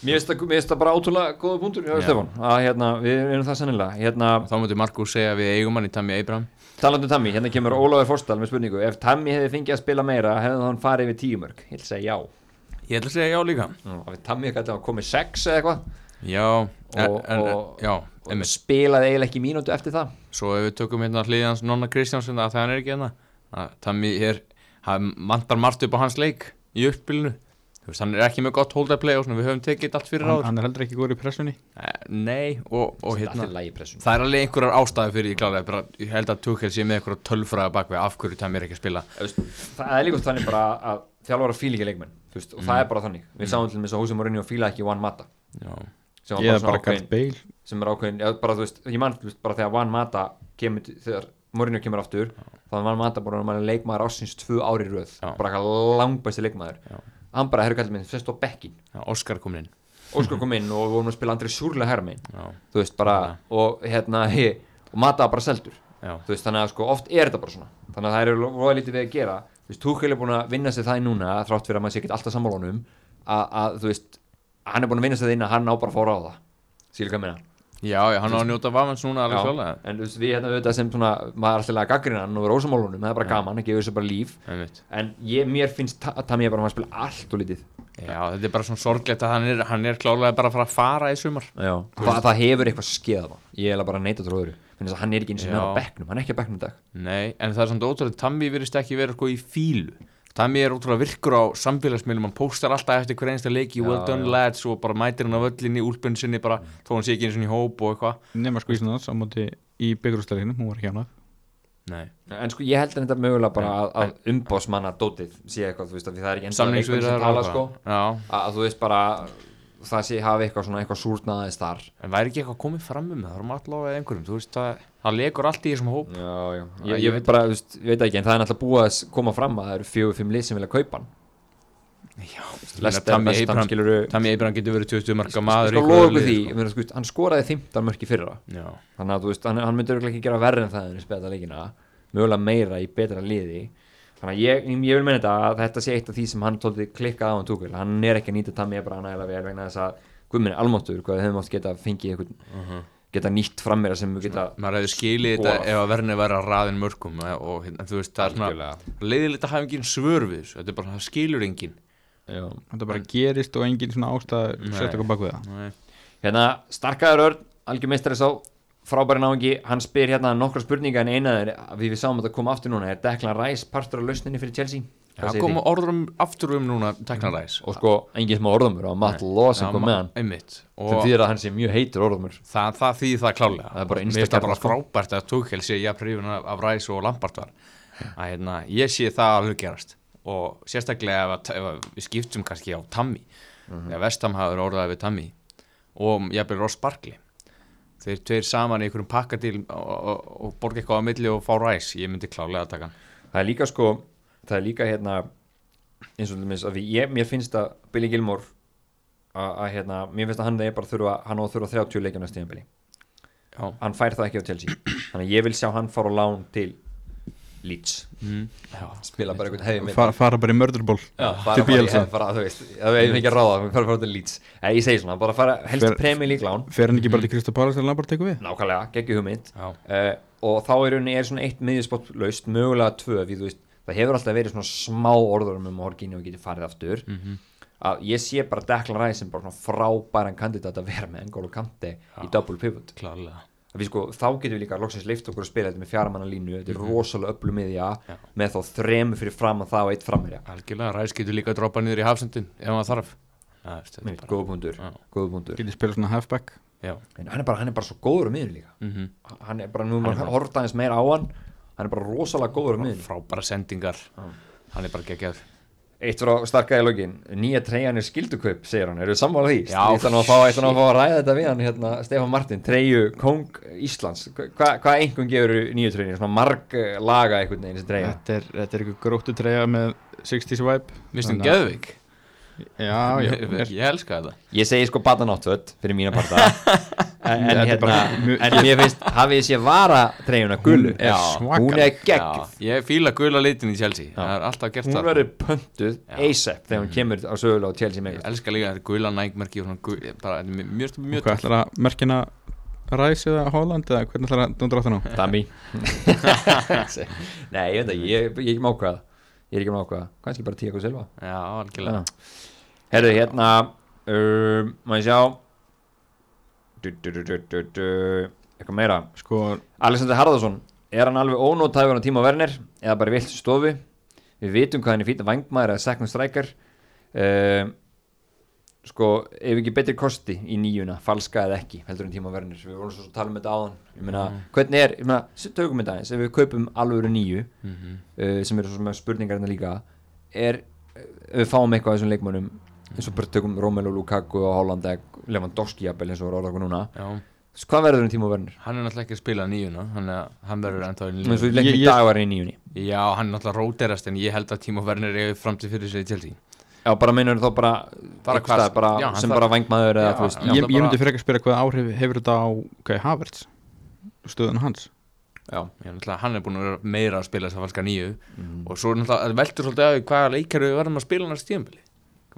Mér finnst það- bara ótrúlega góða punktur hjá Já. Stefán að hérna, við erum það sannilega hérna, Þá múti Markus segja að við eigum hann í Tammy Abraham. Talandi um Tammy, hérna kemur Ólafur Forstal með spurningu, ef Tammy hefði fengið að spila meira hefði hann farið yfir tíu mörg, ég vil segja já. Ég ætla að segja já líka. Nú, gæti að komið sex eða eitthvað Já, Og- en, og- já, og spilaði eiginlega ekki mínútu eftir það. Svo ef við tökum hérna hliðans Nonna Kristjánsson að það hann er ekki hérna. Að Tammy er, hann mantar margt upp á hans leik í veist, hann er ekki með gott hold up play og svona, við höfum tekið allt fyrir áður hann er heldur ekki góður í pressunni. Nei, og, og hérna er Það er alveg einhverjar ástæði fyrir því klálega bara, Ég held að Tuchel sé með einhverja tölfræða bakveg af hverju Tammy er ekki að spila. Það er líka þannig bara að þjálfara fíla ekki leikmenn og það er bara þannig. Við sáum til þess að Húsi Mourinho fíla ekki Juan Mata. Já, sem var bara svona ákveðin sem er ákveðin, já, bara þú veist, ég mann bara þegar Juan Mata kemur þegar Mourinho kemur aftur þá var Juan Mata bara leikmaður ásins tvö ári röð, Já. bara eitthvað langbæsti leikmaður. Já. hann bara, herru kallið minn, fyrst á bekkin Óskar komin inn. Óskar kom inn og við vorum að spila Andri Súrlega hermein Já, þú veist, bara, og hérna he, og Mata bara seldur. Þú veist, þannig að sko oft er þetta bara svona. Þannig að það er roða lítið við að gera. Þú veist, Tuchel er búin að vinna sig það í núna þrátt fyrir að maður sé ekki alltaf sammálunum að, að þú veist, hann er búin að vinna sig það inn að hann á bara að fóra á það. Ég meina? Já, já hann á að njóta vafans núna alveg svolítið en þú veist, við hérna auðvitað sem svona maður alltaf að gaggrina hann og vera ósamálunum það er bara Já. gaman, það gefur þessu bara líf. Einmitt. en ég, mér finnst Ta- Tammy bara að spila allt og lítið. Já, þetta er bara svona sorglegt að hann er, hann er klálega bara að fara að fara í sumar. Já. Það, það hefur eitthvað hann. Ég er bara að neita tróður að hann er ekki eins og með á Já. bekknum hann er ekki bekknum í dag. Nei, það er ótrúlega virkur á samfélagsmiðlum hann póstar alltaf eftir hver einsta leiki Já, well done já. lads og bara mætir hann á völlinni úlpunni sinni bara þó hann sé ekki eins og í hóp og eitthvað. Nema sko Íslands á móti í byggjurústæðinu, hún var ekki hánað Nei, En sko ég held að þetta mögulega bara að, að umbásmanna dótið sé eitthvað, þú veist, að því það er ekki endilega leikmenn sem samningsviðrar tala sko. Já, að, að þú veist bara það sé hafi eitthvað svona eitthvað súrnaðis þar. En væri ekki eitthvað komið fram um það? Það er maður eða einhverjum, þú veist það það legur allt í þessum hóp. Já, já, Ég- ég, ég veit bara, þú veist, ég veit ekki en það er náttúrulega búið að koma fram að það eru fjögur, fimm lið sem vilja kaupa hann. Já, Tammy Abraham getur verið 20 marka Ég maður hverju ykkur því, sko, hann skoraði 15 mörk í fyrra. Sko. Já, þannig að þú veist, hann, hann örugglega ekki gera verri en það en við spila leikina, mögulega meira í betra liði þannig að ég, ég vil meina þetta að þetta sé eitt af því sem hann tóldi klikkað á hann túkul, hann er ekki að nýta Tammy Abraham nægilega vel vegna þess að guðminni almáttur, hvað við hefum átt geta fengið eitthvað, geta nýtt fram meira sem við geta maður hefði skilið þetta ef að verðinni væri að raðin mörgum og, og hérna, þú veist, það er svona leiðilegt að hafa engin svör við þessu, þetta er bara, það skilur engin Já. þetta bara gerist og engin svona ástæð sett okkur bak við það. Nei. Hérna, starkaður Örn, algjör meistari sá frábæri náingi, hann spyr hérna nokkra spurninga en eina er, við við sáum að þetta koma aftur núna, er Declan Rice partur af lausninni fyrir Chelsea? Það segið koma þið? orður um aftur um núna tekna ræs Og sko, engin smá orðumur og Matt Law sem kom með hann. og þýðir að hann sé mjög heitur orðumur. Það, það þýðir það klálega. Það er bara það bara sko. frábært að Tuchel sé jafn hrifin af, af ræs og Lampart var. Að hérna, ég sé það alveg gerast. Og sérstaklega ef, að, ef að við skiptum kannski á Tammy. Þegar Vestam hafður orðað við Tammy. Og jafnvel Ross Barkley þeir tveir saman í einhverjum pakkadíl og, og, borga eitthvað á milli og fá ræs ég myndi klálega að taka Það er líka sko, það er líka hérna eins og dæmis að ég, mér finnst að Billy Gilmore að, að hérna, mér finnst að hann er bara þurfa, hann á að þurfa 30 leikjum næst tíðanbili Já, hann fær það ekki á Chelsea. Þannig að ég vil sjá hann fara á lán til Leeds. Mm. Já. spila bara einhvern hefði fara, fara bara í mörderból Já, til Bielsa það er ekki að ráða, við fara bara til Leeds. Nei, ég segi svona, bara fara helst Fer- Premier League lán. fer hann ekki bara til Krista Pálas til Lampard tekur við? Nákvæmlega, geggi hugmynd. Já. uh, og þá er er svona eitt miðjuspott laust, mögulega tvö því þú veist, það hefur alltaf verið svona smá orður um Horgini og geti farið aftur. Mhm. að ég sé bara Declan Rice sem bara svona frábæran kandidat að vera með N'Golo Kante í double pivot. Klálega að við sko, þá getum við líka loksins leift okkur að spila þetta með fjaramanna línu, þetta er rosalega öllu miðja Já. með þá þremu fyrir fram og það og eitt framherja. Algjörlega, ræs getur líka að droppa niður í hafsendin ef maður þarf. Já, þetta er bara- góða punktur, góða punktur. Getið spila svona halfback. Já, en hann er bara, hann er bara svo góður á miðjunni líka. Mhm. Hann er bara, nú maður bara- horft aðeins meira á hann. Hann er bara rosalega góður á miðin frábæra sendingar. Hann er bara geggjaður Eitt frá starkaði lögin, nýja treyjan er skildukaup, segir hann, eru sammála því? Já. Fá, eitt hann að fá að ræða þetta við hann, hérna, Stefán Martin, treyju, kong Íslands, Hva, hvað einhvern gefur nýju treyjunni, svona marg eh, laga einhvern veginn þessi treyja? Þetta er, þetta er eitthvað gróttu treyja með 60s vibe Mistum Þannig að- geðvik Já, <laughs> já, ég, ég elska þetta. Ég segi sko batanáttföld fyrir mína parta, <laughs> en, en hérna, en mér finnst, hafið þið sé vara treyjuna gullu, er Já. hún er gegg, Já, ég fíla gula litin í Chelsea. Það er alltaf gert hún það verður pöntuð. ASAP þegar hún kemur á sögulega og Chelsea ég með. elska líka þetta gula nægmerki og ég er mjög, mjög, mjög Hvað ætlar að merkina Ræs eða Holland eða hvernig ætlar að dundur áttan á? Dami. <laughs> Nei, ég veit ekki, ég, ég er ekki með ákveða. Ég er ekki með ákveða, kannski bara tíu eitthvað silfa já, algjörlega Herðu, hérna um, ég sjá? Du, du, du, Eitthvað meira? Sko, Alexander Harðarsson, er hann alveg ónótæfur á tíma Werner eða bara vilt stofu? Við vitum hvað hann er fýtt að vangmaður eða second striker um, Sko, ef ekki betri kosti í nýjuna, falska eða ekki heldur en tíma Werner, við vorum svo að tala um þetta áðan. Ég meina, hvernig er, ég meina, tökum þetta eins ef við kaupum alvöru nýju Mhm. uh, sem eru svo sem spurningar hérna líka er, ef við fáum eitthvað af þessum leikmönnum eins og bara tökum Romelu Lukaku og Holland Lewandowski jafnvel eins og orðað okkur núna. Já, Þess, hvað verður um tíma Werner? hann er náttúrulega ekki að spila nýjuna hann, er, hann verður ennþá í eins og línu í dag var í nýjunni. Já, hann er náttúrulega róterast en ég held að Timo Werner er framtíð fyrir sig í Chelsea. Já, bara meinur þá bara, Bara hvað- staðar, bara já, hann sem þarf- bara vangmaður eða þú veist. ég, ég myndi fyrir ekki að spyrja hvað áhrif hefur þetta á okay, Havertz stöðun hans? Já, hann er búin að vera meira að spila þess að falska nýju. Mhm. og svo náttúrulega það veldur svolítið að því hvaða leikar við verðum að spila næst tíðanbili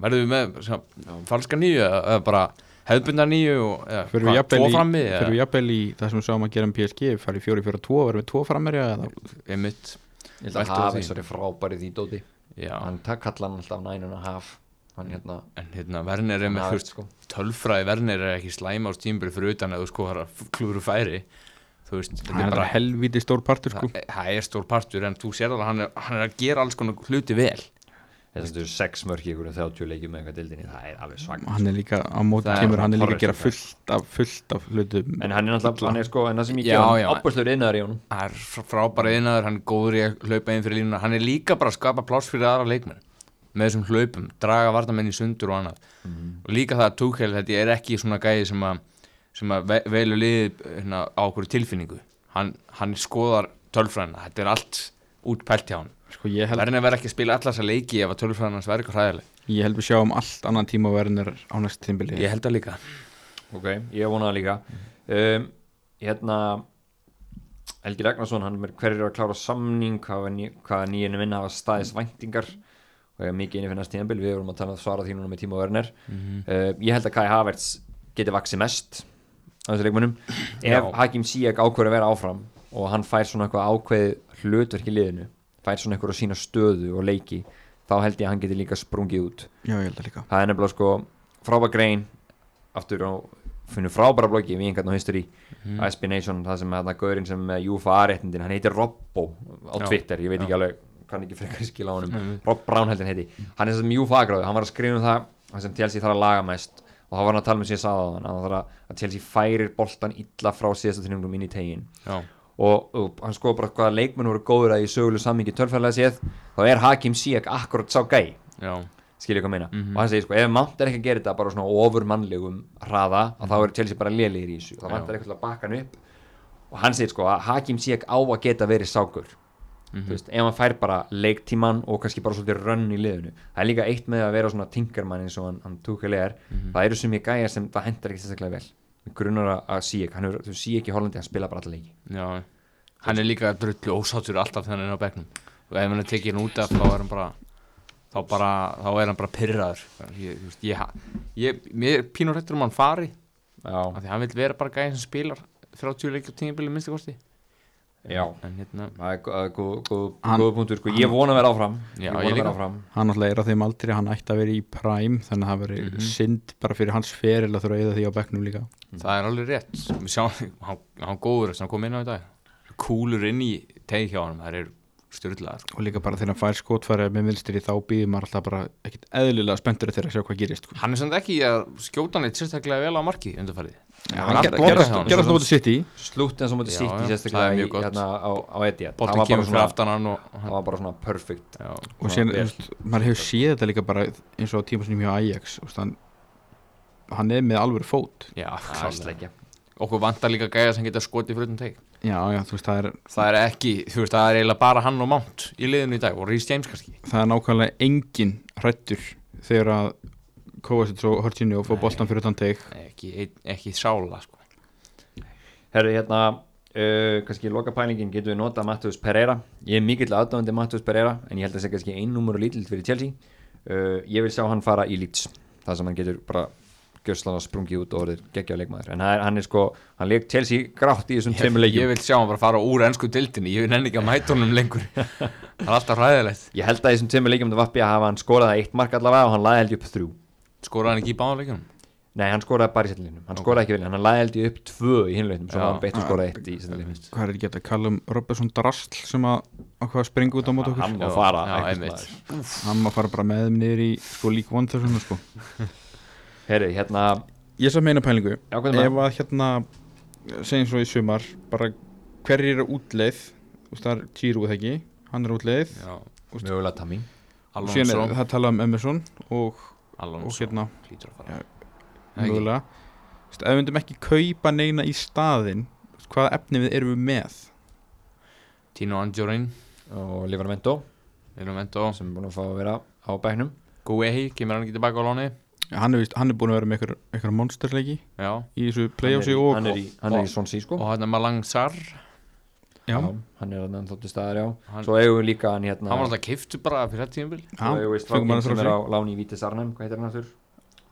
verðum við með svona, falska nýju eða bara hefðbundar nýju Fyrir við jafnvel tvo í, í það sem við sáum að gera um PSG farið í 4-4-2 verðum við tvo frammerja eða? Einmitt. Ég held að á hafa því. þessari frábæri því dóti. Hann takk kalla hann alltaf nænun að haf. Hann hérna en hérna Werner er með hafi, fyrst sko. tölfræði. Werner er ekki slæma á tíðanbili fyrir utan að þú sko klúru færi. Þú veist, þetta hann er bara bara helviti stór partur sko. Það það er stór partur en þú sér alveg að hann er, hann er að gera alls konar hluti vel Þess að þú sex mörk í ykkur 30 leikjum með eitthvað dildinni Það er alveg svag hann er líka á móti Það er kemur hann er líka að gera fullt af fullt af hlutum En hann er náttúrulega, hann er sko, en það sem ég Já, já. hann Oppuslur innar í honum. Hann er fr- frábæra innaður, hann er góður í að hlaupa inn fyrir línuna, hann er líka bara að skapa pláss fyrir aðra leikmenn með þessum hlaupum, draga vartamenn í sundur og annað. Og líka það að Tuchel þetta er ekki svona gæði sem að sem að ve velur liðið hérna, á okkur tilfinningu, hann, hann er sko ég held, að vera ekki að spila allar þessa leiki ef að tölfræðina hans verður eitthvað hræðileg. Ég held við sjáum allt annan tíma verðinir á næst tímbili ég held það líka. Ok, ég vona það líka. Um, Hérna Helgi Ragnarsson, hann er hverjir að klára samning hvað, ný, hvað nýjunu vinna hafa staðis væntingar? Og ég mikið inni fyrir næst tíðanbíl við vorum að tala svara því núna með Tímo Werner. Uh, ég held að Kai Havertz geti vaksið mest á þessu leikmunum ef. Hakim Ziyech ákveður að vera áfram og hann fær svona eitthvað ákveð hlutverk í liðinu fær svona að sína stöðu og leiki þá held ég að hann geti líka sprungið út já ég held það líka það er nefnilega sko frábær grein aftur á finnum frábæra bloggi við einhvern á history mm. SB Nation, það sem er gaurinn sem með UFA réttindin, hann heitir Robbo á Já. Twitter, ég veit ekki Já. alveg kann ekki frekar skila á honum, Mhm. Rob Brown heldur hann heiti hann er sem UFA gráði, hann var að skrifa um það það sem Chelsea þarf að laga mest og þá var hann að tala um sem ég sagði á hann að, að, að Chelsea færir boltan illa frá síðasta trinningum inn í tegin já, og, og hann skoði bara hvaða leikmenn voru góður að í söguleg sammingi tölfæðlega séð þá er Hakim Ziyech akkurat sá gæi. Já, skilja hvað meina? Mhm. og hann segir sko ef Mount er ekki að gera þetta bara svona ofur mannlegum hraða að þá er Chelsea bara lélegir í þessu. Það Já. vantar eitthvað að bakka hann upp. Og hann segir sko að Hakim Ziyech á að geta verið sákur. Mhm. þú veist, ef hann fær bara leiktíman og kannski bara svolítið rönn í liðinu. Það er líka eitt með að vera svona tinkermann eins og hann, hann er, Mhm. það eru sem ég gæja sem það hendar ekki sérstaklega vel grunnar að- Ziyech, hann þú Ziyech í Hollandi hann spila bara alla leiki. Já hann er líka drullu ósáttur alltaf þegar hann er á bekknum. Og ef hann er tekið hann út af þá er hann bara þá bara, þá er hann bara pyrraður ég, ég, ég, mér er pínur hættur um hann fari. Já, af því hann vil vera bara gæðin sem spilar 30 leikir á tímabili minnstu kosti já. En hérna, það er góð- punktur sko, ég vona að vera áfram. Já, ég ég að vera líka. áfram. Hann náttúrulega er á þeim aldrei, hann ætti að vera í prime þannig að það veri Mhm. synd bara fyrir hans feril að þurfa að eða því á bekknum líka. Það er alveg rétt. Við sjáum, hann, hann góður sem hann kom inn á í dag. Kúlur inn í teig hjá hann það er styrlaðar sko. og líka bara þegar hann fær skotfæri með vinstri þá býður maður alltaf bara ekkit eðlilega spenntur þegar að sjá hvað gerist sko. hann er samt ekki að skjóta hann eitt sérstaklega vel á marki undarfærið Já, hann hann er ger- allt gerast lokað hjá honum. gerast á móti City slútt eins og mútið Já, sitt í sérstaklega mjög í- gott. hérna á, á Etihad boltin Það var bara svona- aftan hann og það hann, var bara svona perfect já, og síðan, maður hefur séð þetta líka bara eins og tíma sinni hjá Ajax þú veist, hann, er með alveg fót já, það er klálega sleikja okkur vantar líka gæja sem geta skotið fyrir utan teik já, já, þú veist, það er, það er ekki, þú veist, það er eiginlega bara hann og Mount í liðinu í dag og Rhys James kannski. Það er nákvæmlega engin hrættur þegar að Kovacic og fá Nei. boltan fyrir utan teik Nei, ekki, ein- ekki sála sko. Herru, hérna, uh, kannski loka pælingin getum við notað Matthews Pereira. Ég er mikill aðdáðandi Matthews Pereira en ég held að það sé kannski ein númur og lítill fyrir Chelsea. Uh, Ég vil sjá hann fara í Leeds. Það sem hann getur bara gjörslan að sprungi út og orðið geggja leikmaður. En hann er, hann er sko, hann leik Chelsea grátt í þessum ég, tveimur ég leikjum vil sjá hann bara fara úr ennsku dildinni ég vil nenni ekki að mæta honum lengur. <laughs> Það er alltaf ræðilegt Ég held að í þessum tveimur leikjum það vappi að hafa hann skorað það eitt mark allavega og hann laði held ég upp þrjú. Skoraði hann ekki í báðanleikunum Nei, hann skoraði bara í setlinum, hann Ok. skoraði ekki vel hann laði held ég upp tvö í hinleitum svo Já. var hann <laughs> og er. Herru, hérna, ég sá meina pælingu. Já, hvað er ef að hérna segjum svo í sumar bara hverjir eru útleið veist það er Giroud eða ekki? Hann er útleið. Já, Mögulega Tammy. Og síðan Alonso. er það talað um Emerson og, og Alonso hérna hlýtur að fara. Já, Ekki? mögulega. Þú veist, ef við myndum ekki kaupa neina í veist, hvaða efni við erum við með? Tino Anjorin og Livermento Vilum Vento sem er búin að fá að vera á bæknum Guehi kemur hann ekki tilbaka á láni hann er, er búin að vera með einhver, einhver monsterleiki já. í þessu playoffsi og hann er í, hann er í Swansea sko. Og hann er Malang Sar já, hann er hann þóttu staðar já. Hann, svo eigum við líka hann hérna hann var alltaf kiftu bara fyrir þetta tímabil. Svo eigum við strákinn frá sem er á láni í Vítis Arnhem hvað heitir hann aftur?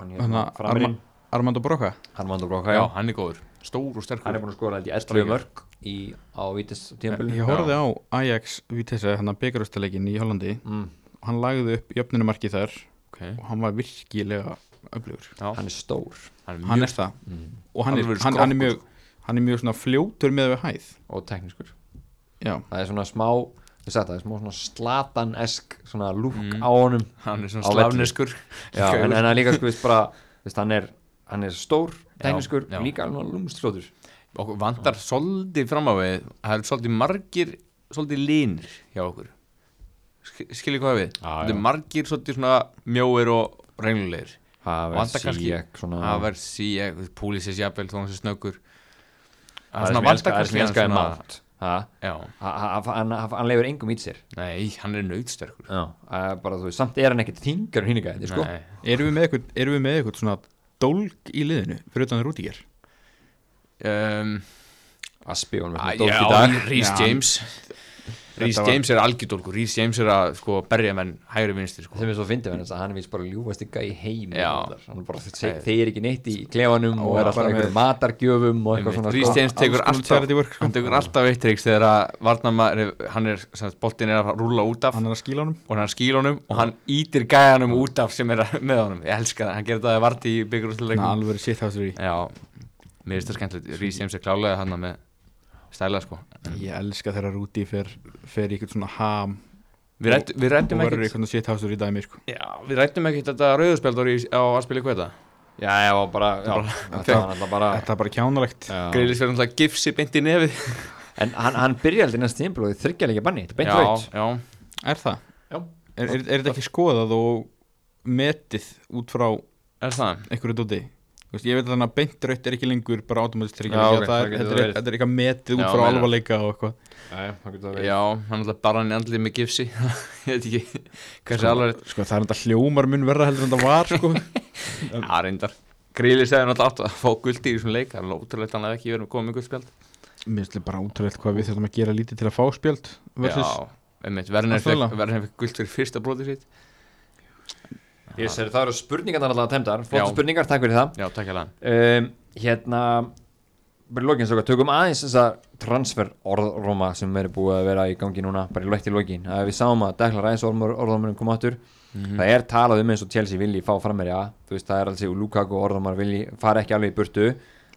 Hann er hérna framirinn Armando Broca Armando Broca já, já hann er góður. Stór og sterkur. Hann er búin að skora held í 11 Strækjar. mörg í, á Vítis tímabilið ég horfði á Ajax Vitesse hann að byggarústaleikin í Hollandi. Mm, og hann lagði upp jöfnunumarki þar okay. og hann var virkilega öflugur. Hann er stór. Hann er hann mjög er það. Mm, og hann er, Alvöru hann, hann er mjög hann er mjög svona fljótur með við hæð. Og teknískur. Já, það er svona smá það, það er smá svona slatan-esk svona lúk Mm. á honum. Hann er svona já, <laughs> en, en hann líka sko veist bara veist, hann, er, hann er stór, teknískur líka alveg lúmstfljótur okkur vantar svolítið fram á við það er svolítið margir svolítið línir hjá okkur. Sk- skiljið hvað við Já, þetta er margir svolítið svona mjóir og reynulegir það Vantar kannski- síek svona það verð sí, púlisis jafnvel þó hann sé snöggur. Það er er svona mátt hann, hann, hann leifur engum ít sér. Nei, hann er nöytsterkur já, bara þú veist, samt er hann ekkert þingar hinn ekki, sko. Erum við með eitthvað, erum við með eitthvað svona dólg í liðinu fyrir utan Rúdíger um, Aspi í dag. Rhys James Rhys James er algjördólkur Rhys James er að sko berja menn hægri vinstri sko. þeim er svo fyndið hann hann er vist bara ljúfast ykka í heim Já. hann er bara þeir þeir ekki neitt í klefanum og er alltaf bara einhverjum með- matargjöfum og eitthvað svona Rhys sko. James tekur alltaf sko. hann tekur alltaf eitt triks þegar að varnarma, hann er, sem sagt, boltin er að rúla út af. Hann er að skíla honum. Og hann skýl honum og hann ítir gæjanum út af sem er með honum, ég elska það. Hann gerir það að varti í er byggjurúsleikum mér finnst það skemmtilegt. Rhys James er klálega hann með stæla sko ég elska þegar Rúdi fer, fer í eitthvað svona ham við rættum ekkert eitthvað sitt hásur í dæmi sko. já, við rættum ekkert þetta rauðspjaldor á að spila hvað þetta já, já, bara, já, þetta var alltaf bara þetta er bara kjánalegt já. Greilis verður náttúrulega gifsi beint í nefið en hann, hann byrja aldrei næst þið þryggja líka banni, þetta er beint já, raut já, er það? Já. er, er, er þetta ekki skoðað og metið út frá er það einhverju dóti? Þú Veist, ég veit að þannig að beint raut er ekki lengur bara automatist tryggja Já, ok, það það er, getur þetta, er, er eitthvað metið út Já, frá alvarleika og eitthvað. Já, já, hann náttúrulega bara hann í andlið með gifsi. <laughs> Ég veit ekki alveg sko það er þetta hljómar mun verða heldur en það var sko. <laughs> Já, reyndar. Grílis hefði náttúrulega átt að fá guldi í þessum leik. Það er að hann hefði ekki verið komið með guldspjald. Mér finnst bara útrúlega hvað við þurfum að gera lítið til að fá spjöld fekk Werner fekk guld fyrir fyrsta brotið sitt Yes, er, það eru spurningar alltaf að temdar, Já. flott spurningar, takk fyrir það. Já, takk hérlega. Um, Hérna í svo tökum aðeins þessa transfer orðróma sem er búið að vera í gangi núna, bara í lokt í lokin. Að við sáum að Deklar Ræs orðrómurinn kom áttur Mhm. það er talað um eins og Chelsea vilji fá frammerja, þú veist það er alls og Lukaku orðrómar vilji fara ekki alveg í burtu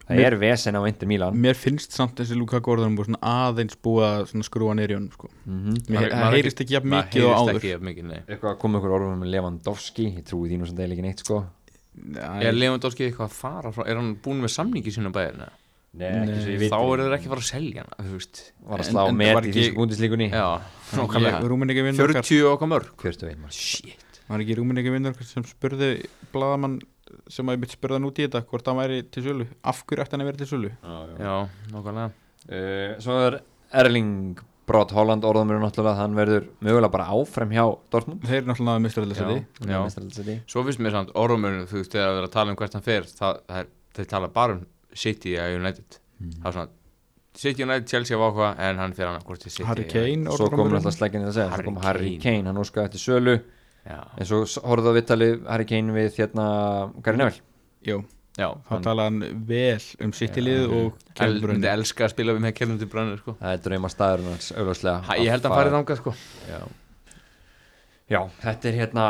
það er vesen á Inter Milan. Mér finnst samt þessi Lukaku orðanum búið aðeins búið að skrúa neyri honum sko. mm mér, Maður- það heyrist ekki jafn mikið og áður. ekki jafn mikið, nei. Eitthvað að koma ykkur orðum með Lewandowski? Ég trúi þínu sem deil ekki neitt sko. Er Lewandowski eitthvað að fara frá, er hann búin með samningi sína bæðir? Nei, ekki svo ég veit Þá eru þeir ekki að fara að selja hann, veist. Var að slá var í þýsku búndislíkunni Já, nákvæmlega Rúmin ekki vinnur okkar. 40 okkar mörg. Hverstu veit maður Shit. Var ekki Rúmin ekki vinnur sem spurði bladamann sem að ég mitt spurði hann út í þetta hvort hann væri til sölu af hverju ætti hann að vera til sölu Já, nákvæmlega Uh, svo er Erling Brot Holland orðum eru náttúrulega að hann verður mögulega bara áfram hjá Dortmund þeir eru náttúrulega Já, já. Meistaradeildarsæti. Svo finnst mér samt orðumörnum, þú veist, þegar það er að tala um hvert hann fer það, það er, þeir tala bara um City eða United Það er svona City United, Chelsea var ákvað en hann fer hann hvort til City Harry Kane svo kom orðrómurinn. náttúrulega slegginni að segja Harry kom Harry Kane. Kane, hann óskaði eftir sölu Já, en svo s- horfðu á vittali Harry Kane við hérna Gary Neville. Jú, já þá hann talaði hann vel um City-lið og Kevin myndi Bruyne elska að spila við með Kevin De Bruyne sko. það er drauma staðurinn hans augljóslega. Ha, Ég held að hann farið þangað sko. já. já, þetta er hérna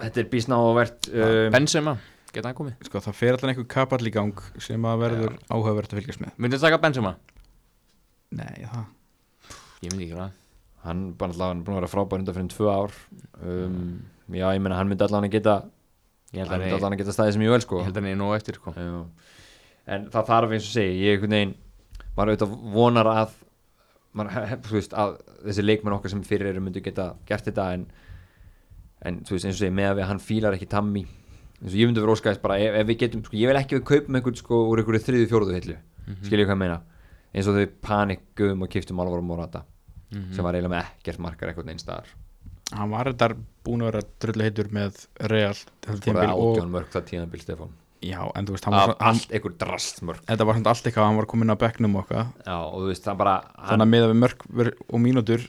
þetta er bísna ávert um, Benzema, geta hann komið? Sko það fer allan einhver kapall í gang sem að verður áhugavert að fylgjast með. Myndið taka Benzema? Nei, það. Ég myndi ekki það hann bara er að vera frábær undan fyrir tvö ár. Um, já, ég meina hann myndi allan að geta hann myndi að geta staðið sem ég vel sko. Ég held að hann er nóg eftir sko. Já. en það þarf eins og segi ég einhvern veginn maður auðvitað vonar að maður, þú veist, að þessi leikmenn okkar sem fyrir eru myndu geta gert þetta en, en þú veist eins og segi með að við, hann fílar ekki tammi eins og ég myndi vera óskæðist bara ef, ef við getum, sko, ég vil ekki við kaupum einhvern sko úr einhverju þriðu fjóruðu hillu. Mhm. skilja ég hvað ég meina? Eins og þau panikkuðum og kiftum alvar á Morata Mhm. sem var eiginlega með ekkert markar eitthvað einn staðar. Hann var þetta búin að vera drullu heitur með Real og, átján mörg það tíðanbíl Stefán. Já, en þú veist, hann var, hann, allt einhver drastmörg þetta var samt allt eitthvað hann var komin á bekknum okkar já og þú veist það bara hann, þannig að miða við mörg og mínútur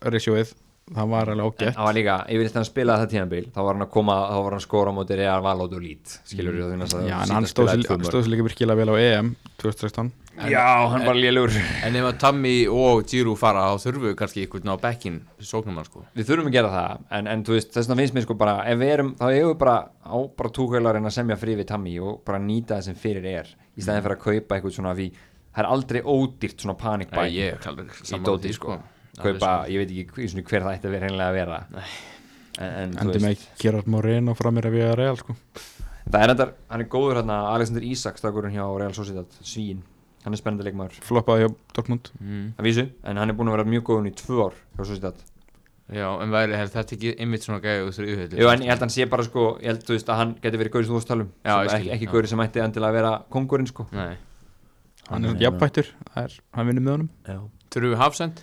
resjóið, það var alveg ágætt. hann var líka, yfirleitt hann spilaði það tíðanbíl þá var hann að koma, þá var hann að skora á móti Real Valót og Lít, skilur við mm. Já, en hann stóð sér stóð sér líka virkilega vel á EM 2016 já, hann var lélur En ef að Tammy og Giroud fara þá þurfum við kannski einhvern á bekkin sóknum hann sko. Við þurfum að gera það, en, en þú veist þess vegna finnst mér sko bara, ef við erum, þá eigum við bara á bara túkvælarinn að semja frí við Tammy og bara nýta það sem fyrir er í staðin fyrir að kaupa eitthvað svona því það er aldrei ódýrt svona panikbæ Er kaupa, ég veit ekki hver, hver það ætti að vera reynilega að vera. En, en þú Endi með Gerard Moreno frá mér að við að Real sko. það er endar, hann er góður hérna Alexander Isaac, stakurinn hjá Real Sociedad Svín, hann er spennandi leikmaður. Floppaði hjá Dortmund. Mm. vísu, en hann er búin að vera mjög góðun í tvö ár hjá Sociedad. Já, en væri er þetta ekki einmitt svona gæði úr þrjú Jú, en ég held að hann sé bara sko, ég held þú veist að hann geti verið gaurið sem þú um. Ég skil, ekki, ekki gaurið sem ætti endilega að vera kongurinn sko. Nei. Hann er Hann svona er- jafnbættur, er, hann vinnur með honum. Við hafsend?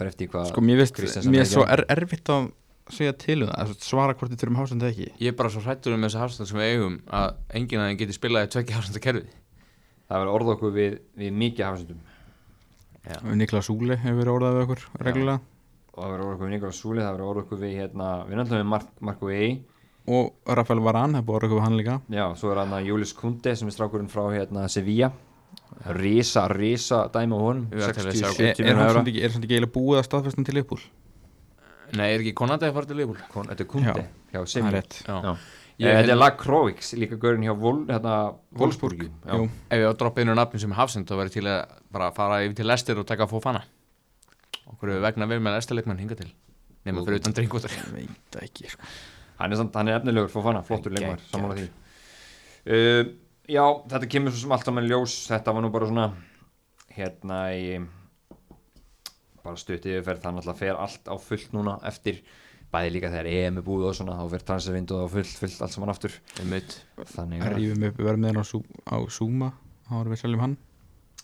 Fer eftir hvað sko mér veist, mér er svo er, erfitt að segja til um það, að svara hvort þið þurfum hásandi ekki. Ég er bara svo hrættur um þessa hafsend sem við eigum að enginn að þeim geti spilaði tvekki hafsenda kerfi það verður orða okkur við, við mikið hafsendum. Niklas Súli hefur verið orðað við okkur reglulega. Og það verður orða okkur við Nikolas Súli það verður orða okkur við hérna við alltaf við Mark, Marko E og Rafael Varane hefur orðað okkur við hann líka. Já, svo er hann Július Kunde sem er strákurinn frá hérna Sevilla risa, risa dæmi á honum. Við ætlum að sjá 60, er, 70 er hann samt ekki, er samt ekki eiginlega búið að staðfestan til Leopold Nei, er ekki Konandi að fara til? Kon- þetta er Kunde. Já. hjá er. Já. Eh, Ég þetta er held- Lacroix, líka gaurinn hjá Vol, hérna, Wolfsburg. Ef ég á að droppa einu nafn sem hafsend þá verður til að bara fara yfir til Lester og taka Fofana. Okkur hefur vegna vel með Lester-leikmann hinga til Nefna fyrir utan ekki sko. hann er, samt, hann er efnilegur fófana, flottur leikmar sammála því. Uh, já, þetta kemur svo sem allt saman í ljós. Þetta var nú bara svona hérna í bara stuttið yfirferð, það náttúrulega fer allt á fullt núna eftir. Bæði líka þegar EM er búið og svona þá fer transfervindu á fullt, fullt allt saman aftur. Þannig að rífum upp verðmiðan á, á Zuma þá erum við seljum hann.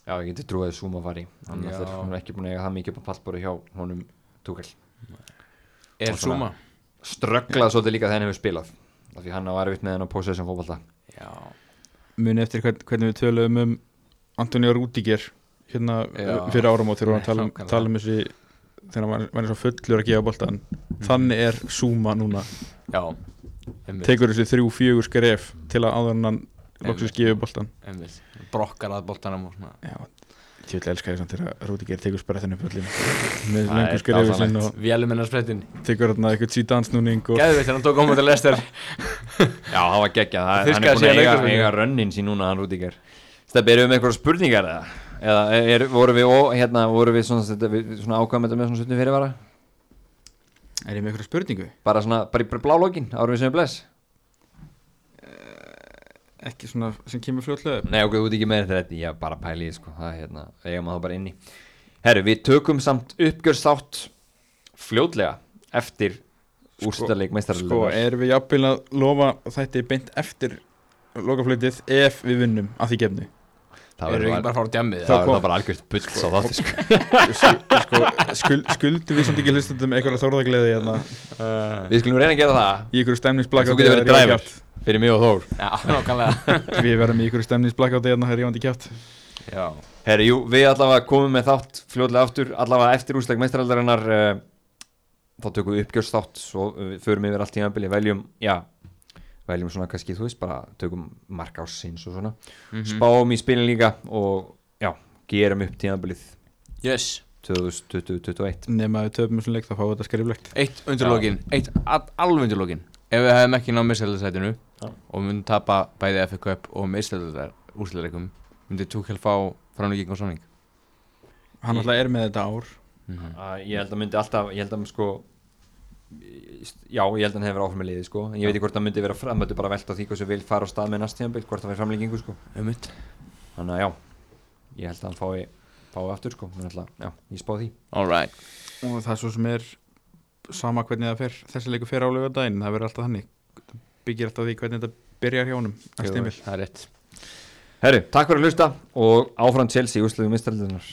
Já, ég geti trúið að Zuma fari. Hann Já. er, hann er ekki búin að eiga það mikið upp á pallbóri hjá honum Túkall Er Zuma strögglað svolítið líka þegar hann hefur spilað af því hann var erfitt með hann á possession fótbolta. Já muni eftir hvern, hvernig við töluðum um Antonio Rúdiger hérna Já. fyrir árum og þegar við varum að tala um, um þessi þegar hann var, var eins og fullur að gefa boltan þannig er Zuma núna. Já tekur þessi þrjú, fjögur skref til að áður en hann loksins gefa Einmitt. Brokkar að boltanum og svona. Já, ég vil elska því samt þegar Rúdiger tekur sprettinu með lengur er skrefið sinn dásamlegt. og Vélumennar sprettin tekur hérna eitthvað síðan snúning og Gæðu veit hann tók á móti Lester <laughs> Já, hann var geggjað, það- hann er búin að eiga, rönnin sín núna, hann Rúdíker Steppi, erum við með einhverja spurningar eða? Eða er, voru við, ó, hérna, voru við svona, svona ákvæmum þetta með svona suttum fyrirvara? Er ég með eitthvað spurningu? Bara svona, bara í blálókin, árum við sem við bless. Ekki svona sem kemur fljótlega upp Nei, ok, þú ert ekki með þetta, ég bara pæli sko, það er hérna, eiga maður bara inni. Herru, við tökum samt uppgjörsþátt fljótlega eftir sko, úrstæðleik Sko, meistaralöfum erum við jafnvel að lofa þetta er beint eftir lokaflötið ef við vinnum að því gefnu? Það verður ekki bara að fara á djammið? Það verður það bara algjört bull á sko. <laughs> sko, skul, Skuldum við samt ekki hlustundum eitthvað þórðagleði hérna, Við skulum reyna að gera það. Í ykkur stemningsblakkáti Þú getur verið dræfur fyrir mig og Þór. Já, <laughs> Við verðum í ykkur stemningsblakkáti hérna þegar ég vandi kjátt Já. Herri, jú, við allavega komum með þátt fljóðlega aftur, allavega eftir úrslæk meistaraldarinnar uh, þá tökum við uppgjörst svo uh, förum yfir allt í anbili, veljum já, veljum svona kannski, þú veist bara tökum mark ásins og svona. Mhm. spáum í spilin líka og já, gerum upp tíðanbilið Yes. 2021 Nefn að við töfum þessum leik þá fáum við þetta skriflegt. Eitt undirlókin Eitt al- alveg undirlókin Ef við hefðum ekki náð meðsæðarsætinu Já. og við myndum tapa bæði Cup og meðsæðarsætar úrslæðleikum myndi Tuchel fá framlíking og samning? Hann alltaf er með þetta ár Mhm. uh, ég held að myndi alltaf, ég held að sko já, ég held að hann hefur áfram með liði sko, en ég veit ekki hvort það myndi vera framötu bara velta á því hvað sem vil fara á stað með næst tíðanbil, hvort það væri framlengingu sko. Einmitt. þannig að já, ég held að hann fái fái aftur sko, alltaf, já, ég spáði því. Alright og það svo sem er sama hvernig það fer þessi leikur fer á lögadaginn, það verður alltaf þannig. Byggir alltaf því hvernig þetta byrjar hjá honum næst er rétt. Herru, takk fyrir að hlusta og áfram Chelsea mistaraldunar